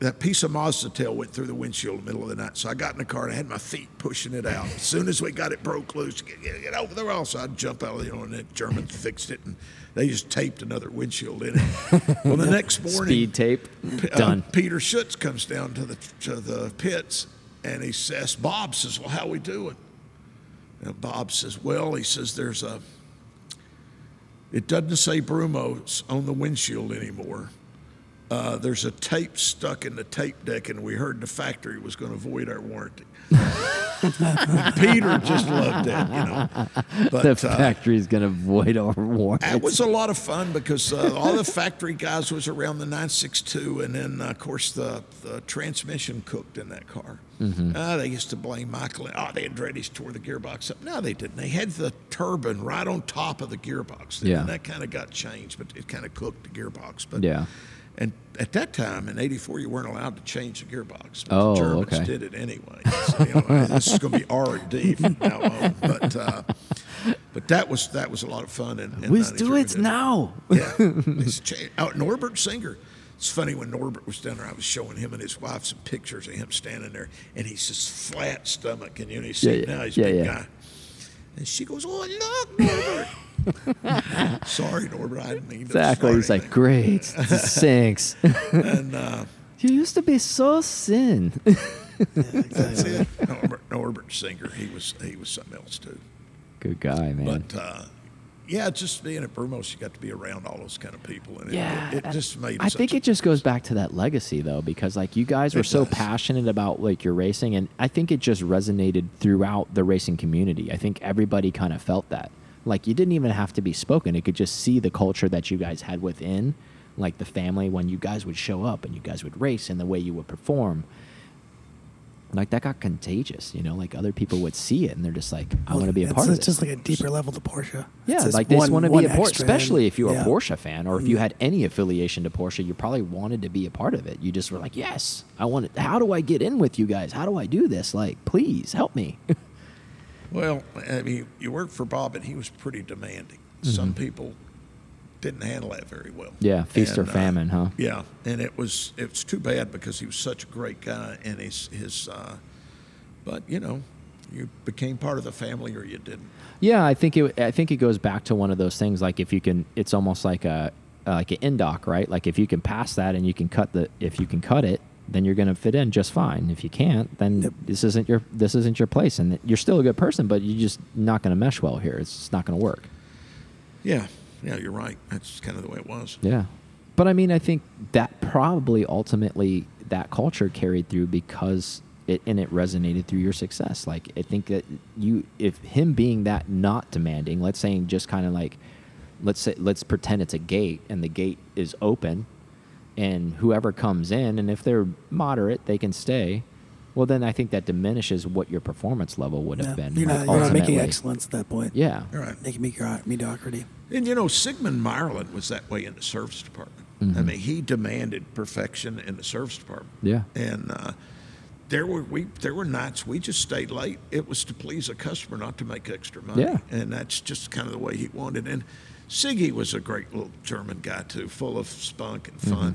that piece of Mazda tail went through the windshield in the middle of the night. So I got in the car and I had my feet pushing it out. As soon as we got it broke loose, get, get, get over the wall. So I'd jump out, you know, and the Germans fixed it and they just taped another windshield in it. well, the next morning, Speed tape. uh, Done. Peter Schutz comes down to the to the pits, and he says, "Bob says, well, how we doing?" And Bob says, "Well, he says there's a. It doesn't say Brumos on the windshield anymore. Uh, there's a tape stuck in the tape deck, and we heard the factory was going to void our warranty." Peter just loved that, you know. But the uh, factory's gonna void our warranty. it was a lot of fun because uh, all the factory guys was around the 962, and then uh, of course the, the transmission cooked in that car. Mm-hmm. Uh, they used to blame Michael. Oh, the Andretti's tore the gearbox up. No, they didn't. They had the turbine right on top of the gearbox. Yeah. and that kind of got changed, but it kind of cooked the gearbox. But Yeah. And at that time in '84, you weren't allowed to change the gearbox. But Oh, the Germans okay. did it anyway. So, you know, this is going to be R and D from now on. But uh, but that was that was a lot of fun. And, We do it now. yeah. Oh, Norbert Singer. It's funny when Norbert was down there, I was showing him and his wife some pictures of him standing there, and he's just flat stomach, and you know, see Yeah, yeah, now he's yeah, a big yeah. guy. And she goes, "Oh, look, Norbert." Sorry, Norbert, I didn't mean to. Exactly. He's like, great. This sinks. and uh, you used to be so thin. that's it. Norbert, Norbert Singer, he was he was something else too. Good guy, man. But uh, yeah, just being at Brumos, you got to be around all those kind of people, and yeah, it, it just made. I think it just goes back to that legacy though, because like you guys were so does. passionate about like your racing, and I think it just resonated throughout the racing community. I think everybody kind of felt that. Like you didn't even have to be spoken; it could just see the culture that you guys had within, like the family when you guys would show up and you guys would race and the way you would perform. Like that got contagious, you know. Like other people would see it and they're just like, "I oh, want to be a it's, part of it. it's just like a deeper level to Porsche. Yeah, It's like they just one- want to be a Porsche, especially if you're yeah. a Porsche fan or if you mm-hmm. had any affiliation to Porsche, you probably wanted to be a part of it. You just were like, yes, I want it. How do I get in with you guys? How do I do this? Like, please help me. Well, I mean, you worked for Bob, and he was pretty demanding. Some mm-hmm. people didn't handle that very well. Yeah, feast or And, uh, famine, huh? Yeah, and it was it was too bad because he was such a great guy, and his his. Uh, but you know, you became part of the family, or you didn't. yeah, I think it. I think it goes back to one of those things. Like if you can, it's almost like a uh, like an indoc, right? Like if you can pass that and you can cut the, if you can cut it, then you're going to fit in just fine. If you can't, then Yep. this isn't your this isn't your place, and you're still a good person, but you're just not going to mesh well here. It's just not going to work. Yeah, yeah, you're right. That's kind of the way it was. Yeah. But I mean, I think that probably ultimately that culture carried through because it and it resonated through your success. Like I think that you if him being that not demanding, let's say just kind of like let's say let's pretend it's a gate and the gate is open and whoever comes in and if they're moderate, they can stay. Well, then I think that diminishes what your performance level would have Yeah. been. You're like, not, you're not making ultimately. excellence at that point. Yeah. All right. Making mediocrity. And you know, Sigmund Meyerland was that way in the service department. I Mhm. mean, he demanded perfection in the service department. Yeah. And uh, there were we there were nights we just stayed late. It was to please a customer, not to make extra money. Yeah. And that's just kind of the way he wanted. And Siggy was a great little German guy too, full of spunk and fun.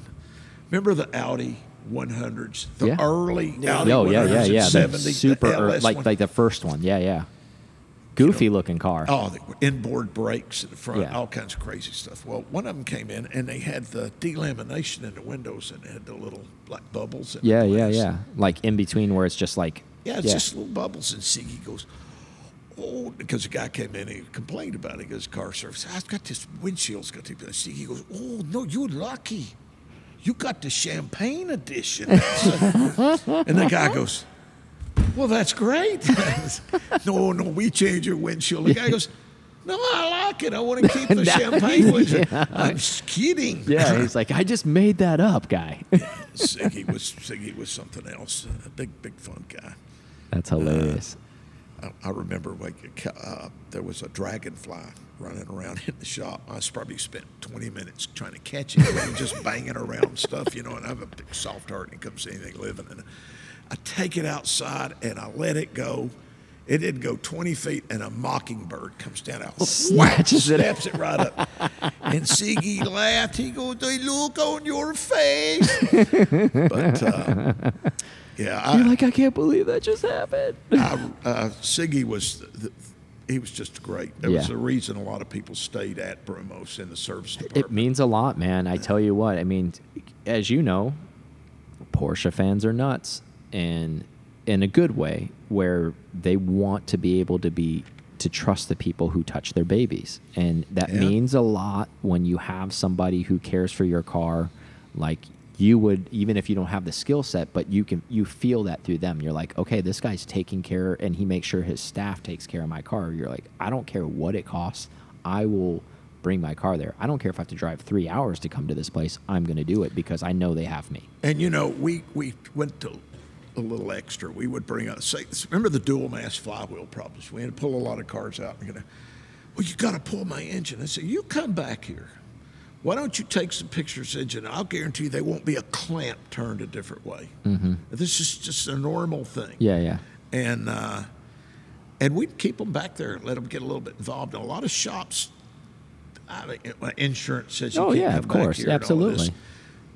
Remember the Audi 100s, the. Yeah. early Yeah. Audi Oh yeah, 100s yeah, in yeah. The 70, the super ear- LS like one- like the first one. Yeah, yeah. Goofy looking car. Oh, the inboard brakes in the front, Yeah. all kinds of crazy stuff. Well, one of them came in and they had the delamination in the windows and they had the little black bubbles. In the yeah, yeah, yeah. Like in between where it's just like. Yeah, it's just little bubbles. And Siggy goes, Oh, because the guy came in and he complained about it. He goes, Car service, I've got this windshield's got to be. Siggy goes, Oh, no, you're lucky. You got the champagne edition. and the guy goes, Well, that's great. no, no, we change your windshield. The guy goes, No, I like it. I want to keep the champagne windshield. I'm just kidding. Yeah, he's like, I just made that up, guy. Siggy was Siggy was something else. A big, big fun guy. That's hilarious. I, I remember like uh, there was a dragonfly running around in the shop. I probably spent 20 minutes trying to catch it and just banging around stuff, you know. And I have a big soft heart and it comes to anything living. And I take it outside and I let it go. It didn't go 20 feet, and a mockingbird comes down out, Snatches it snaps it right up. And Siggy laughed. He goes, "The look on your face." But uh, yeah, You're I, like, I can't believe that just happened. I, uh, Siggy was the, the, he was just great. There was Yeah. a reason a lot of people stayed at Brumos in the service department. It means a lot, man. I tell you what. I mean, as you know, Porsche fans are nuts, and in a good way, where they want to be able to be to trust the people who touch their babies, and that Yeah. means a lot when you have somebody who cares for your car, like you would, even if you don't have the skill set, but you can you feel that through them. You're like, okay, this guy's taking care, and he makes sure his staff takes care of my car. You're like, I don't care what it costs, I will bring my car there. I don't care if I have to drive three hours to come to this place. I'm going to do it because I know they have me. and you know, we we went to a little extra. We would bring out say remember the dual mass flywheel problems. We had to pull a lot of cars out. And well, you got to pull my engine. I said, you come back here. Why don't you take some pictures engine? I'll guarantee you they won't be a clamp turned a different way. Mm-hmm. This is just a normal thing. Yeah, yeah. and uh, and we'd keep them back there and let them get a little bit involved. And a lot of shops, I mean, uh, insurance says you Oh, can't yeah, come of back course, here and all this. absolutely.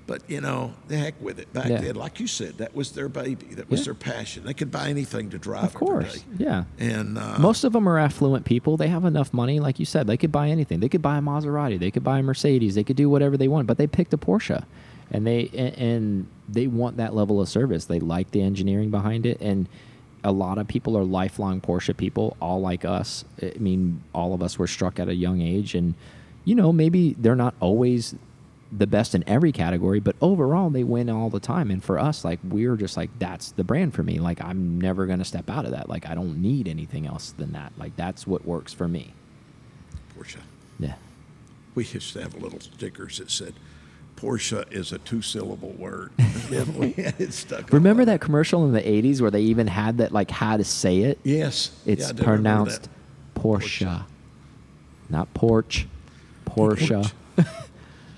But you know, the heck with it. Back Yeah. then, like you said, that was their baby. That was Yeah. their passion. They could buy anything to drive. Of course. Yeah. And uh, Most of them are affluent people. They have enough money, like you said. They could buy anything. They could buy a Maserati. They could buy a Mercedes. They could do whatever they want. But they picked a Porsche, and they and, and they want that level of service. They like the engineering behind it, and a lot of people are lifelong Porsche people, all like us. I mean, all of us were struck at a young age, and you know, maybe they're not always the best in every category, but overall they win all the time. And for us, like we're just like that's the brand for me. Like I'm never gonna step out of that. Like I don't need anything else than that. Like that's what works for me. Porsche. Yeah. We used to have little stickers that said, "Porsche is a two-syllable word." it stuck. Remember that commercial in the '80s where they even had that like how to say it? Yes, It's Yeah, I do remember pronounced that. Porsche, not porch. Porsche.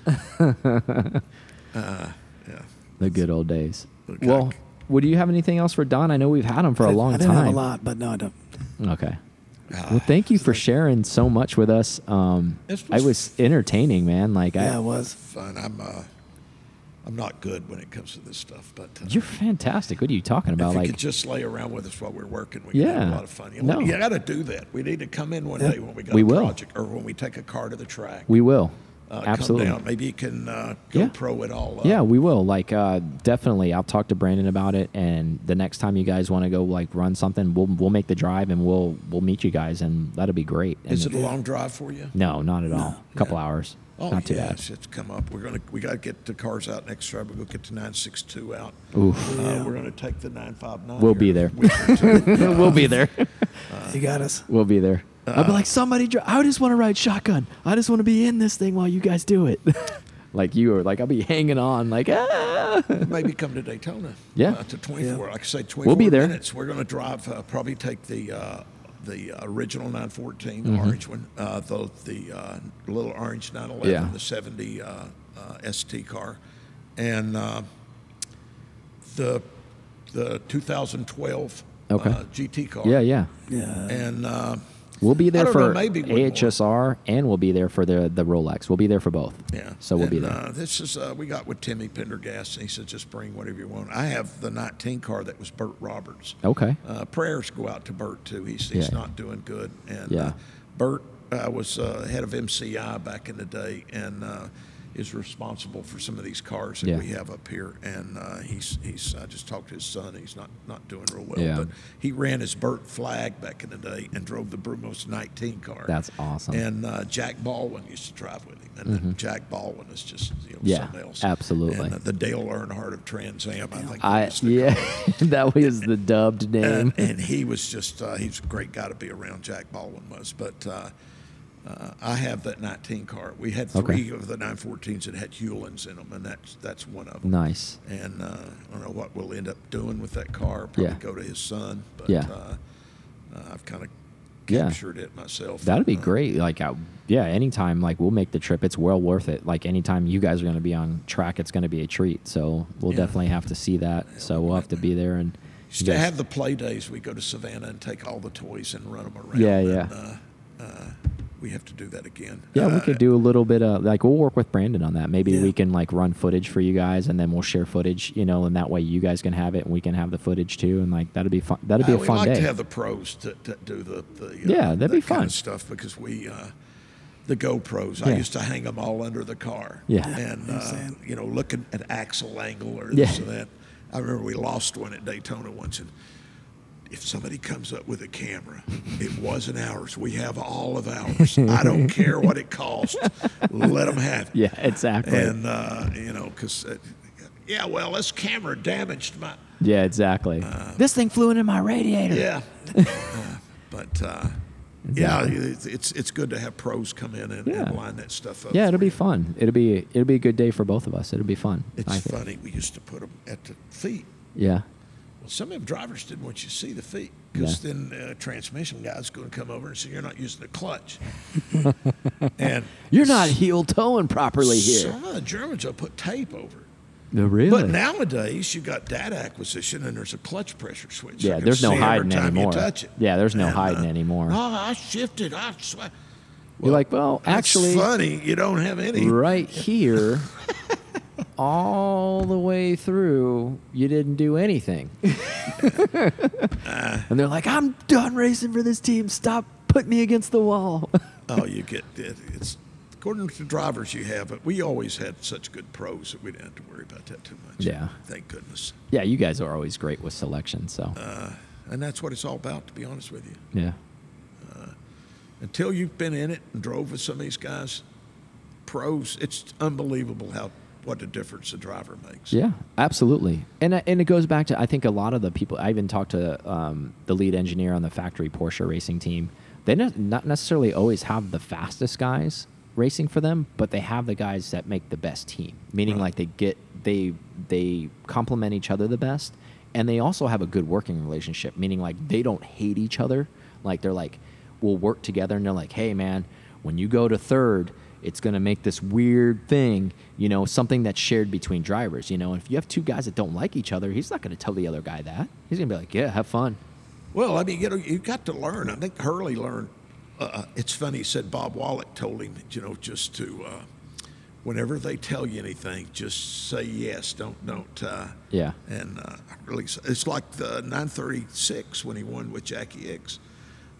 Yeah. The good old days. Okay. Well, would you have anything else for Don? I know we've had him for a I- long I didn't time. have a lot, but no, I don't. Okay. Ah, Well, thank you for sharing so much with us. Um, This I was- was entertaining, man. Like Yeah, I, it was. fun. I'm uh, I'm not good when it comes to this stuff, but uh, you're fantastic. What are you talking about? if you Like, could just lay around with us while we're working, we can have a lot of fun. You, know, No. you got to do that. We need to come in one Yeah. day when we got We a will. project or when we take a car to the track. we will. Uh, Absolutely. Come down. Maybe you can uh, go Yeah. pro it all up. Yeah, we will. Like, uh, definitely. I'll talk to Brandon about it, and the next time you guys want to go like run something, we'll we'll make the drive and we'll we'll meet you guys, and that'll be great. Is it a long drive for you? No, not at all. A couple Yeah. hours. Oh, not too yes, it's come up. We're gonna we got to get the cars out next drive. We'll go get the 962 out. bad. Oof. Uh, we're gonna take the 959. We'll be there. week or two. we'll be there. You got us. we'll be there. I'll Uh, be like, somebody. Dri- I just want to ride shotgun. I just want to be in this thing while you guys do it. like you are. Like I'll be hanging on. Like ah. Maybe come to Daytona. Yeah. Uh, to 24. Yeah. Like I say, 24 We'll be there. minutes. We're going to drive, uh, probably take the uh, the original 914, the Mm-hmm. orange one, uh, the, the uh, little orange 911, Yeah. the 70 uh, uh, ST car, and uh, the the 2012 Okay. uh, GT car. Yeah, yeah. Yeah. And uh, We'll be there for know, maybe one more. AHSR, and we'll be there for the the Rolex. We'll be there for both. Yeah. So we'll be there. Uh, this is uh, we got with Timmy Pendergast, and he said just bring whatever you want. I have the 19 car that was Burt Roberts. okay. Uh, prayers go out to Bert too. He's he's Yeah. not doing good, and Yeah. uh, Bert uh, was uh, head of MCI back in the day, and uh, is responsible for some of these cars that Yeah. we have up here. And uh, he's he's I just talked to his son. He's not not doing real well, Yeah. but he ran his Burt flag back in the day and drove the Brumos 19 car. That's awesome. Mm-hmm. And uh, Jack Baldwin used to drive with him, and then Jack Baldwin is just you know Yeah, something else. absolutely. And uh, the Dale Earnhardt of Trans Am, I think. I yeah, that was the dubbed name. and, and he was just uh, he a great guy to be around. Jack Baldwin was, but uh, uh, I have that 19 car. We had three of the 914s that had Hewlands in them, and that's that's one of them. nice. And uh, I don't know what we'll end up doing with that car. Probably Yeah. go to his son, but Yeah. uh, uh, I've kind of Yeah. captured it myself. That'd be Uh, great. Like, uh, yeah, anytime. Like, we'll make the trip. It's well worth it. Like, anytime you guys are going to be on track, it's going to be a treat. So we'll Yeah. definitely have to see that. so we'll have to be there and. Used to have the play days. We go to Savannah and take all the toys and run them around. Yeah, and, yeah. We have to do that again. Yeah, we Uh, could do a little bit of like we'll work with Brandon on that. Maybe Yeah. we can like run footage for you guys, and then we'll share footage, you know, and that way you guys can have it, and we can have the footage too, and like that'd be fun. That'd be Uh, a we fun like day. to have the pros to, to do the, the uh, Yeah, that'd that be kind fun. of stuff because we uh, the GoPros. I used to hang them all under the car. Yeah. and uh, you know, looking at axle angle or Yeah. this or that. I remember we lost one at Daytona once, and if somebody comes up with a camera, it wasn't ours. We have all of ours. I don't care what it costs. Let them have it. yeah, exactly. And uh, you know, because uh, yeah, well, this camera damaged my. yeah, exactly. this thing flew into my radiator. Yeah. Uh, but uh, yeah, Exactly. it's, it's it's good to have pros come in and, Yeah. and line that stuff up. Yeah, it'll be you. fun. It'll be it'll be a good day for both of us. It'll be fun. It's funny. We used to put them at the feet. Yeah. Well, some of them drivers didn't want you to see the feet because then uh, transmission guys going to come over and say you're not using the clutch. and You're not heel toeing properly here. Some of the Germans will put tape over. it. No, really? But nowadays, you got data acquisition and there's a clutch pressure switch. Yeah, there's no hiding anymore. You touch it. Yeah, there's no And, hiding uh, anymore. Oh, I shifted. I swear. You're like, well, actually, funny. You don't have any. right here, all the way through, you didn't do anything. and they're like, I'm done racing for this team. Stop putting me against the wall. Oh, you get it. It's according to the drivers you have, but we always had such good pros that we didn't have to worry about that too much. Yeah. Thank goodness. yeah, you guys are always great with selection. So, Uh, and that's what it's all about, to be honest with you. yeah. Until you've been in it and drove with some of these guys, pros, it's unbelievable how what a difference a driver makes. Yeah, absolutely. And uh, and it goes back to I think a lot of the people I even talked to um, the lead engineer on the factory Porsche racing team. They not not necessarily always have the fastest guys racing for them, but they have the guys that make the best team. Meaning Right. like they get they they complement each other the best, and they also have a good working relationship. Meaning like they don't hate each other. Like they're like we'll work together, and they're like, hey man, when you go to third it's going to make this weird thing, you know, something that's shared between drivers. You know, if you have two guys that don't like each other, he's not going to tell the other guy that. He's going to be like, yeah, have fun. Well, I mean, you know, you got to learn. I think Hurley learned. Uh, it's funny. He said Bob Wallach told him, you know, just to uh, whenever they tell you anything, just say yes. Don't don't. Uh, Yeah. And uh, really, it's like the 936 when he won with Jacky Ickx.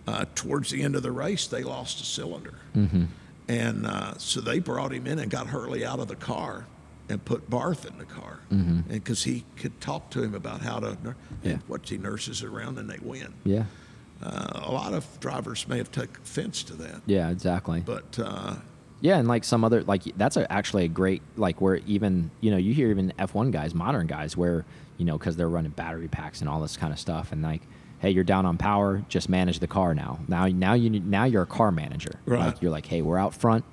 Uh, towards the end of the race, they lost a cylinder, Mm-hmm. And uh, so they brought him in and got Hurley out of the car and put Barth in the car, Mm-hmm. and because he could talk to him about how to. Yeah. What he nurses around and they win. Yeah. Uh, a lot of drivers may have taken offense to that, Yeah, exactly. but uh, Yeah, and like some other like that's a, actually a great like where even you know you hear even F1 guys, modern guys, where you know because they're running battery packs and all this kind of stuff, and like, hey, you're down on power, just manage the car now. Now now you now you're a car manager. Right. Like you're like, hey, we're out front,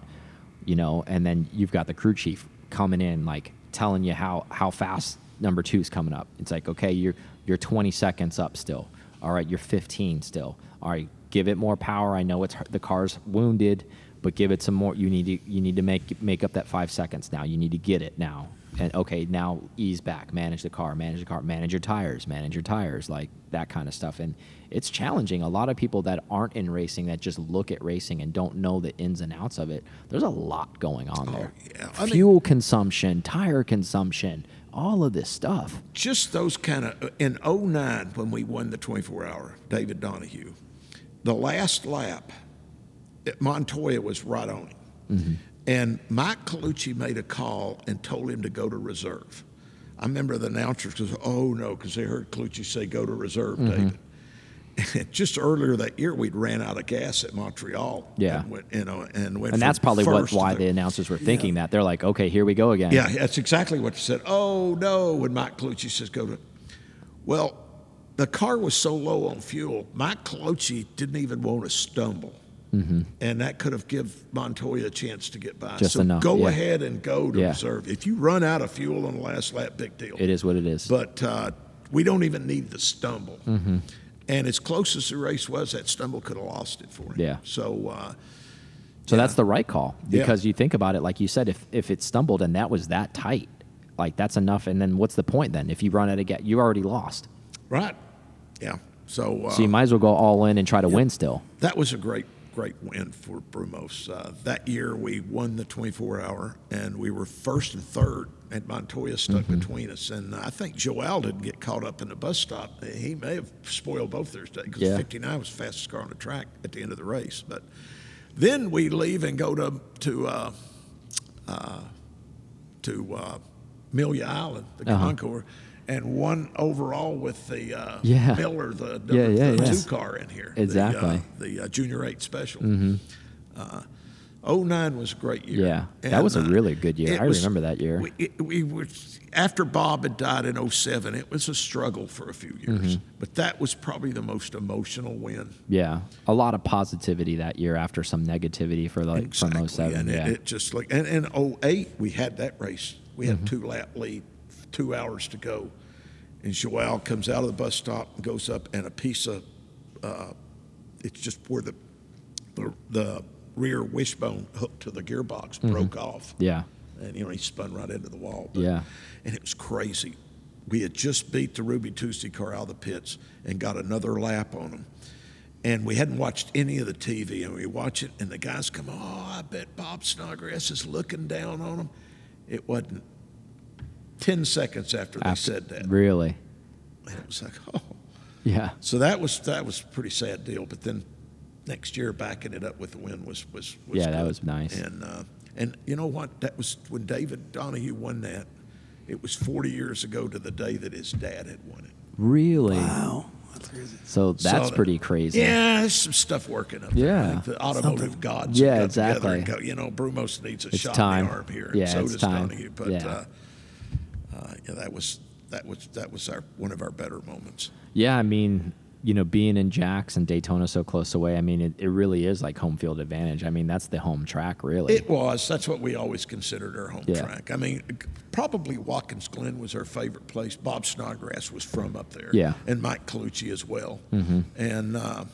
you know, and then you've got the crew chief coming in like telling you how how fast number two's coming up. It's like okay, you're you're 20 seconds up still. All right, you're 15 still. All right, give it more power. I know it's the car's wounded, but give it some more. You need to you need to make make up that five seconds now. You need to get it now. And okay, now ease back, manage the car, manage the car, manage your tires, manage your tires, like that kind of stuff. And it's challenging. A lot of people that aren't in racing that just look at racing and don't know the ins and outs of it. There's a lot going on there. Oh, yeah. I mean- Fuel consumption, tire consumption, all of this stuff. just those kind of uh, in 09 when we won the 24 hour david donohue the last lap at montoya was right on him mm-hmm. And mike colucci made a call and told him to go to reserve i remember the announcers goes oh no because they heard colucci say go to reserve mm-hmm. david and just earlier that year we'd ran out of gas at montreal Yeah. and went, you know and went And that's probably what why the announcers were thinking that. They're like, okay, here we go again. yeah, that's exactly what they said. Oh no, when Mike Colucci says go to, well, the car was so low on fuel, Mike Colucci didn't even want to stumble, and that could have give Montoya a chance to get by. Mm-hmm. Just so enough, go yeah. ahead and go to Yeah. reserve. If you run out of fuel on the last lap, big deal. It is what it is. But uh, we don't even need the stumble. Mm-hmm. And as close as the race was, that stumble could have lost it for him. Yeah. So. Uh, So that's the right call Yeah. because you think about it, like you said, if if it stumbled and that was that tight, like that's enough. And then what's the point then? If you run out of gas, you already lost. right. Yeah. So. Uh, So you might as well go all in and try to win still. that was a great, great win for Brumos. Uh, that year we won the 24 hour and we were first and third, and Montoya stuck between us. And I think Joel didn't get caught up in the bus stop. He may have spoiled both their days because Yeah. 59 was the fastest car on the track at the end of the race. But then we leave and go to to uh, uh, to uh, Amelia Island, the Uh-huh. Concours. And one overall with the uh, Yeah. Miller, the number Yeah, yeah, the yeah. two car in here. the, uh, Exactly. the uh, Junior 8 Special. Mm-hmm. Uh, 09 was a great year. Yeah, that was a uh, really good year. I remember that year. We, it, we were, after Bob had died in 07, it was a struggle for a few years. Mm-hmm. But that was probably the most emotional win. Yeah, a lot of positivity that year after some negativity for like from 07. And yeah, it, it just like, and in 08, we had that race. We had Mm-hmm. two lap lead, two hours to go. And Joel comes out of the bus stop and goes up, and a piece of, uh, it's just where the, the, the rear wishbone hooked to the gearbox broke off. Mm-hmm. yeah, And, you know, he spun right into the wall. But- Yeah. And it was crazy. We had just beat the Ruby Tuesday car out of the pits and got another lap on them. And we hadn't watched any of the TV, and we watch it, and the guys come, Oh, I bet Bob Snodgrass is looking down on him. It wasn't 10 seconds after they After- said that. really. And it was like, Oh. Yeah, So that was that was a pretty sad deal. But then next year, backing it up with the win was was, was Yeah, that was nice. And uh, and you know what? That was when David Donohue won that. It was 40 years ago to the day that his dad had won it. really. Wow, that's crazy. So that's So, pretty crazy. Yeah, there's some stuff working up Yeah. there. I think the automotive Something. gods. Yeah, have got together and exactly. go, you know, Brumos needs a It's shot time. in the arm here. Yeah, and so it's does time. Donohue. But Yeah. uh, uh, yeah, that was that was that was our one of our better moments. Yeah, I mean, you know, being in and Daytona so close away, I mean, it, it really is like home field advantage. I mean, that's the home track, really. It was. That's what we always considered our home Yeah. track. I mean, probably Watkins Glen was our favorite place. Bob Snodgrass was from up there. Yeah. And Mike Colucci as well. Mm-hmm. And uh,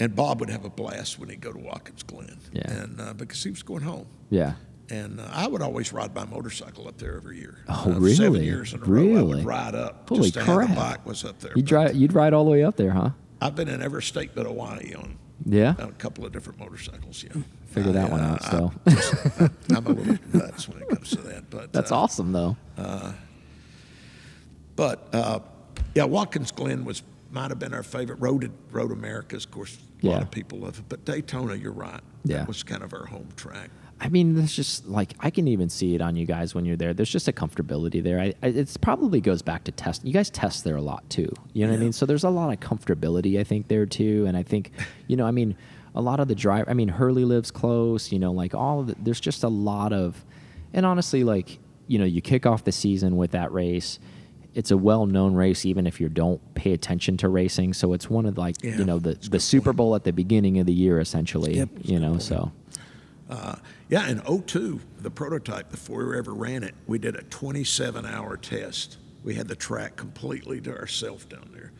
and Bob would have a blast when he'd go to Watkins Glen. Yeah. And uh, because he was going home. yeah. And uh, I would always ride my motorcycle up there every year. Oh, Uh, Seven really? years in a row, I Really? would ride up Holy just to crap. the bike was up there. You'd drive, you'd ride all the way up there, huh? I've been in every state but Hawaii on, Yeah. on a couple of different motorcycles. Yeah, Figure that I, one uh, out. I- So I'm a little nuts when it comes to that, but that's uh, awesome, though. But uh, yeah, Watkins Glen was might have been our favorite. Road Road Americas, of course, a lot of people love it. But Daytona, you're right. Yeah. that was kind of our home track. I mean, there's just like I can even see it on you guys when you're there. There's just a comfortability there. I, I, it's probably goes back to test. You guys test there a lot too. You know what I mean? So there's a lot of comfortability I think there too. And I think, you know, I mean, a lot of the drive. I mean, Hurley lives close. You know, like all of the, there's just a lot of, and honestly, like you know, you kick off the season with that race. It's a well-known race, even if you don't pay attention to racing. So it's one of like Yeah, you know the the Super point. Bowl at the beginning of the year, essentially. Yep. You know, so Uh, yeah, in 02, the prototype, before we ever ran it, we did a 27 hour test. We had the track completely to ourselves down there.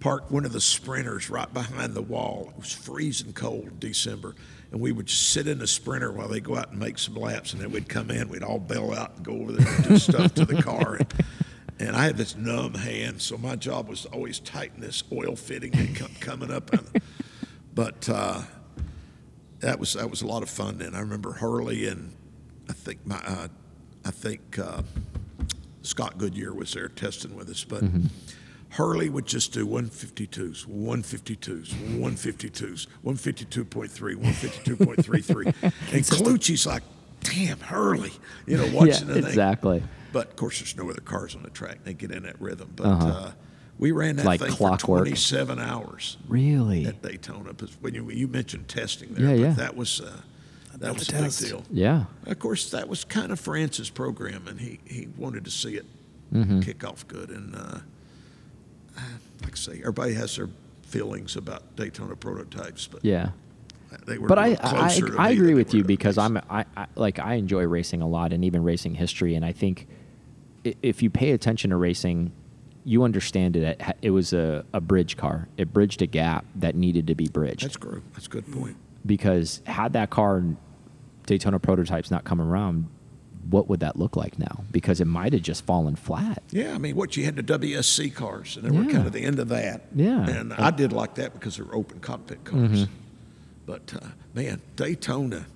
parked one of the sprinters right behind the wall. It was freezing cold in December. And we would just sit in the sprinter while they go out and make some laps, and then we'd come in. We'd all bail out and go over there and do stuff to the car. And, and I had this numb hand, so my job was to always tighten this oil fitting that come, coming up. But uh, that was that was a lot of fun. And I remember Hurley and I think my uh, I think uh, Scott Goodyear was there testing with us, but. Hurley would just do 152s, 152s, 152s, 152.3, 152.33. and Colucci's like, damn, Hurley, you know, watching yeah, the thing. exactly. But of course, there's no other cars on the track. They get in that rhythm. But uh, we ran that. Like thing clockwork. for 27 hours Really? at Daytona. But when you, you mentioned testing there, Yeah, but yeah. that was uh, that was a the big deal. Yeah. Of course, that was kind of France's program, and he, he wanted to see it Mm-hmm. kick off good. And uh, like I say, everybody has their feelings about Daytona prototypes, but Yeah. they were But a I, little I, I agree with you because. I'm I, I like I enjoy racing a lot and even racing history and I think if you pay attention to racing you understand it it was a, a bridge car it bridged a gap that needed to be bridged That's true. That's a good point. because had that car Daytona prototypes not come around what would that look like now because it might have just fallen flat Yeah, I mean, what you had the WSC cars, and they were kind of the end of that. Yeah. and I did like that because they were open cockpit cars. But uh, man, Daytona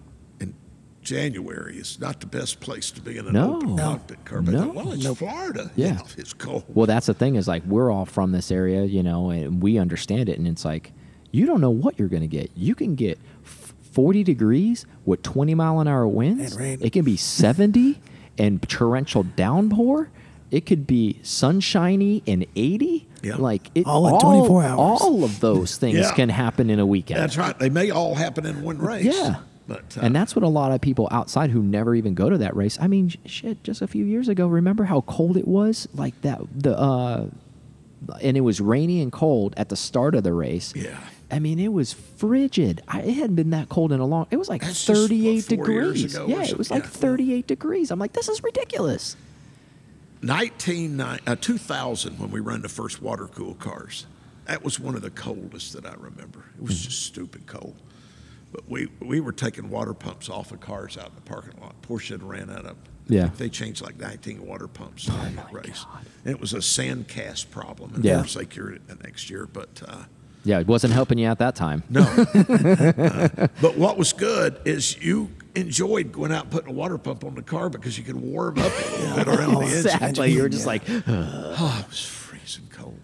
January is not the best place to be in an No. open cockpit car. But No. well, it's Nope. Florida. Yeah. it's cold. Well, that's the thing is like we're all from this area, you know, and we understand it. And it's like you don't know what you're going to get. You can get 40 degrees with 20 mile an hour winds. And. It can be 70 and torrential downpour. It could be sunshiny and 80. Yeah. Like it, All in 24 hours. All of those things Yeah. can happen in a weekend. That's right. They may all happen in one race. Yeah. But uh, and that's what a lot of people outside who never even go to that race. I mean, shit, just a few years ago, remember how cold it was? Like that, the, uh, and it was rainy and cold at the start of the race. Yeah. I mean, it was frigid. I, it hadn't been that cold in a long. It was like That's just, what, 38 degrees. yeah, it was like Yeah. 38 degrees. I'm like, this is ridiculous. 19, uh, 2000 when we ran the first water cool cars. That was one of the coldest that I remember. It was just stupid cold. But we we were taking water pumps off of cars out in the parking lot. Porsche had ran out of. Yeah. They changed like 19 water pumps during the race. And it was a sand cast problem. And Yeah. they cured it the next year. But uh, Yeah, it wasn't helping you at that time. no. Uh, but what was good is you enjoyed going out and putting a water pump on the car because you could warm up a little bit around the engine. Exactly. You were just Yeah. like, Oh, it was freezing cold.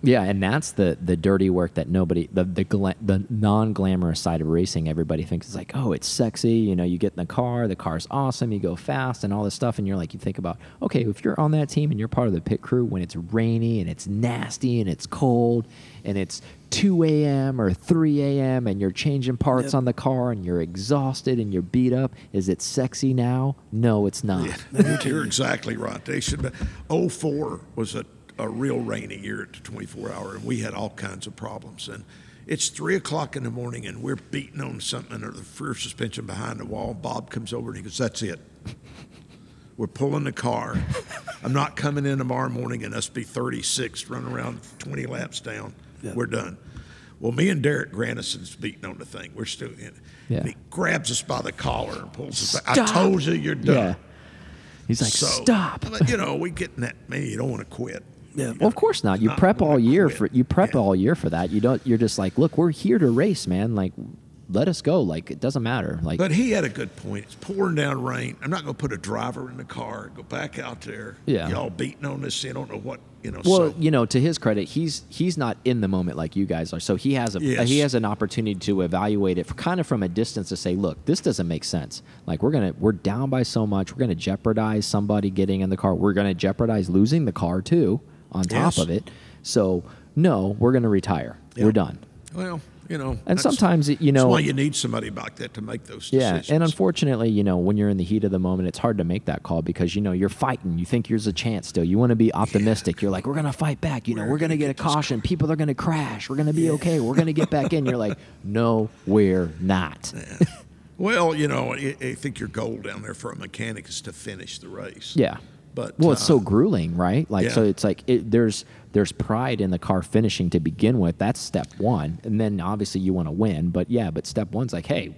Yeah, and that's the the dirty work that nobody the the the non glamorous side of racing. Everybody thinks is like, oh, it's sexy. You know, you get in the car, the car's awesome, you go fast, and all this stuff, and you're like, you think about, okay, if you're on that team and you're part of the pit crew when it's rainy and it's nasty and it's cold and it's 2 a.m. or 3 a.m. and you're changing parts Yep. on the car and you're exhausted and you're beat up, is it sexy now? No, it's not. You're exactly right. They should be. 04 was a, a real rainy year at the 24 hour, and we had all kinds of problems. And it's three o'clock in the morning, and we're beating on something or the rear suspension behind the wall. Bob comes over and he goes, "That's it. We're pulling the car. I'm not coming in tomorrow morning and us be 36 run around 20 laps down. Yeah. We're done." Well, me and Derek Granison's beating on the thing. We're still in. Yeah. And he grabs us by the collar and pulls us back. I told you you're done. Yeah. He's like, So, stop. But you know, we get in that. Man, you don't want to quit. Yeah. Well, of course not. You Not prep all year quit. for you prep Yeah. all year for that. You don't. You're just like, look, we're here to race, man. Like, let us go. Like, it doesn't matter. Like, But he had a good point. It's pouring down rain. I'm not going to put a driver in the car. Go back out there. Yeah. Y'all beating on this. You don't know what you know. well, so you know, to his credit, he's he's not in the moment like you guys are. So he has a Yes. he has an opportunity to evaluate it kind of from a distance to say, look, this doesn't make sense. Like, we're gonna we're down by so much. We're gonna jeopardize somebody getting in the car. We're gonna jeopardize losing the car too. On top Yes. of it, so no, we're gonna retire. Yeah. We're done. well, you know. And sometimes, it- you that's know, why you need somebody like that to make those decisions. Yeah, and unfortunately, you know, when you're in the heat of the moment, it's hard to make that call because you know you're fighting. You think there's a chance still. You want to be optimistic. You're like, we're gonna fight back. You know, We're we're gonna gonna get a get this caution. People are gonna crash. We're gonna be okay. We're gonna get back in. You're like, no, we're not. Well, you know, I, I think your goal down there for a mechanic is to finish the race. Yeah. But Well, it's uh, so grueling, right? Like, so it's like it, there's there's pride in the car finishing to begin with. That's step one, and then obviously you want to win. But yeah, but step one's like, hey,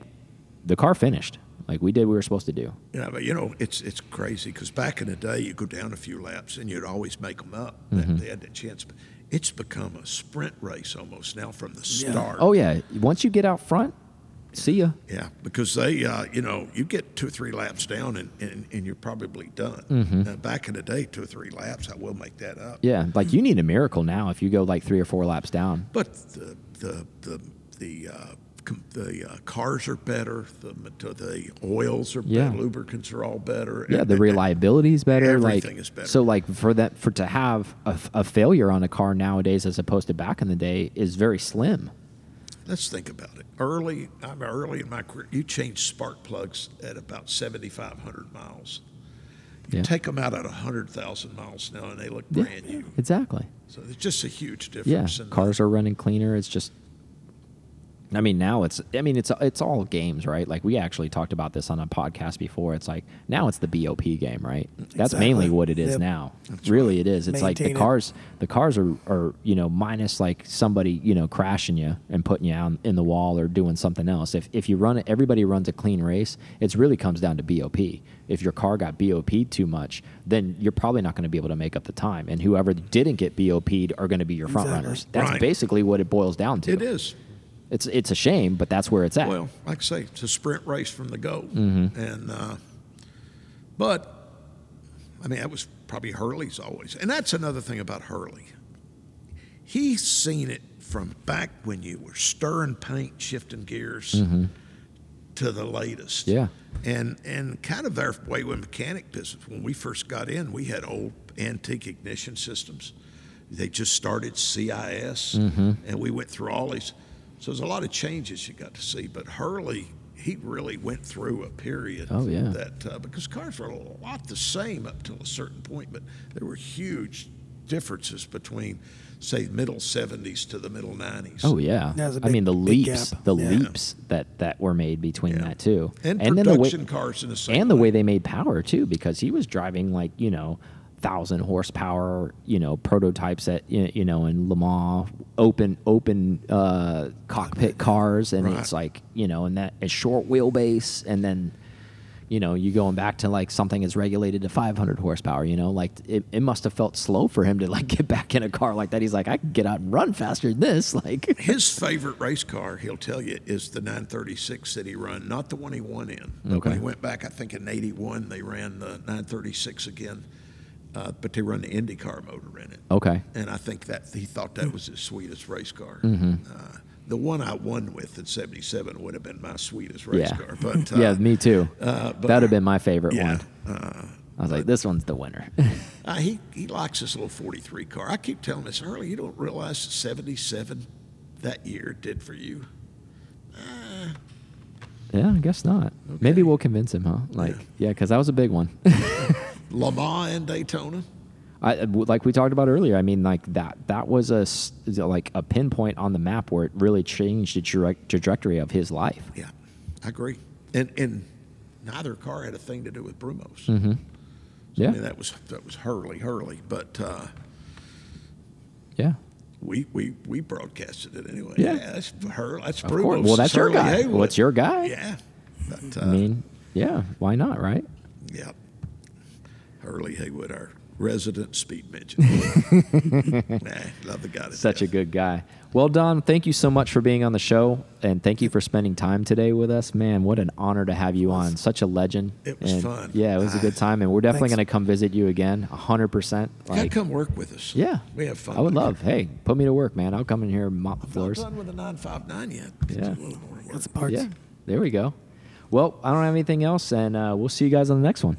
the car finished. Like we did, what we were supposed to do. Yeah, but you know, it's it's crazy because back in the day, you go down a few laps and you'd always make them up. They- Mm-hmm. They had that chance. But it's become a sprint race almost now from the start. Oh yeah, once you get out front, see ya. Yeah, because they, uh, you know, you get two or three laps down and, and, and you're probably done. Mm-hmm. Uh, back in the day, two or three laps, I will make that up. Yeah, like you need a miracle now if you go like three or four laps down. But the the the the uh, com- the uh, cars are better. The the oils are Yeah. better. Lubricants are all better. Yeah, and- the reliability is better. Everything like, is better. So, like for that, for to have a, a failure on a car nowadays, as opposed to back in the day, is very slim. Let's think about it. Early, I'm early in my career. You change spark plugs at about 7,500 miles. You Yeah. take them out at 100,000 miles now, and they look Yeah, brand new. Exactly. So it's just a huge Yeah, difference. in the- cars are running cleaner. It's just, I mean, now it's, I mean, it's it's all games, right? Like we actually talked about this on a podcast before. It's like now it's the BOP game, right? That's Exactly. mainly what it is Yep. now. really, it is. It's like the Maintain it. cars, the cars are, are you know minus like somebody you know crashing you and putting you out in the wall or doing something else. If if you run it, everybody runs a clean race. It really comes down to BOP. If your car got BOP'd too much, then you're probably not going to be able to make up the time. And whoever didn't get BOP'd are going to be your front Exactly. runners. That's Right. basically what it boils down to. It is. It's it's a shame, but that's where it's at. Well, like I say, it's a sprint race from the go. Mm-hmm. And, uh, but, I mean, that was probably Hurley's always. And that's another thing about Hurley. He's seen it from back when you were stirring paint, shifting gears to the latest. Mm-hmm. Yeah. And and kind of their way with mechanic business. When we first got in, we had old antique ignition systems. They just started CIS, Mm-hmm. and we went through all these. So there's a lot of changes you got to see. But Hurley, he really went through a period. Oh, yeah. That uh, because cars were a lot the same up till a certain point, but there were huge differences between, say, middle '70s to the middle '90s. Oh yeah, That was a I mean the big- big leaps, gap. the Yeah. leaps that that were made between Yeah. that too, And, then the way production cars in the same and the way. way they made power too, because he was driving like you know thousand horsepower, you know prototypes at you know in Le Mans, open open uh, cockpit cars, and Right. it's like you know and that a short wheelbase, and then you know you going back to like something is regulated to 500 horsepower. You know, like it, it must have felt slow for him to like get back in a car like that. He's like, I can get out and run faster than this, like. His favorite race car, he'll tell you, is the 936 that he run, not the one he won in. Okay. When he went back, I think in '81, they ran the 936 again, uh, but they run the IndyCar motor in it. Okay. And I think that he thought that was his sweetest race car. Mm-hmm. Uh, the one I won with in '77 would have been my sweetest race Yeah. car. But uh, yeah, me too. uh, but- That'd have been my favorite yeah, one. I was like, this one's the winner. uh, he he likes this little 43 car. I keep telling this early. You don't realize '77 that year did for you. yeah, I guess not. Maybe we'll convince him, huh? Like, yeah, because that was a big one. Le Mans and Daytona. I, like we talked about earlier. I mean, like that that was a like a pinpoint on the map where it really changed the tra- trajectory of his life. Yeah, I agree. And and neither car had a thing to do with Brumos. Mm-hmm. I Yeah, mean, that was that was Hurley, Hurley. But uh, yeah. we, we we broadcasted it anyway. Yeah. that's Hurley. That's Of Brumos. course. Well, that's your Hurley guy. Haywood. What's your guy? Yeah. But, uh, I mean, yeah. Why not? Right? yeah. Hurley Haywood, our resident speed mention. nah, love the guy. to Such a good guy. Well, Don, thank you so much for being on the show, and thank you for spending time today with us. Man, what an honor to have you on. Such a legend. It was And, fun. Yeah, it was a good time, and we're definitely going to come visit you again, hundred percent. Gotta Like, come work with us. yeah, we have fun. I would back love. Hey, put me to work, man. I'll come in here and mop the floors. Not floors. done with the 959 yet. Yeah. It's a little. That's parts. Yeah, there we go. Well, I don't have anything else, and uh, we'll see you guys on the next one.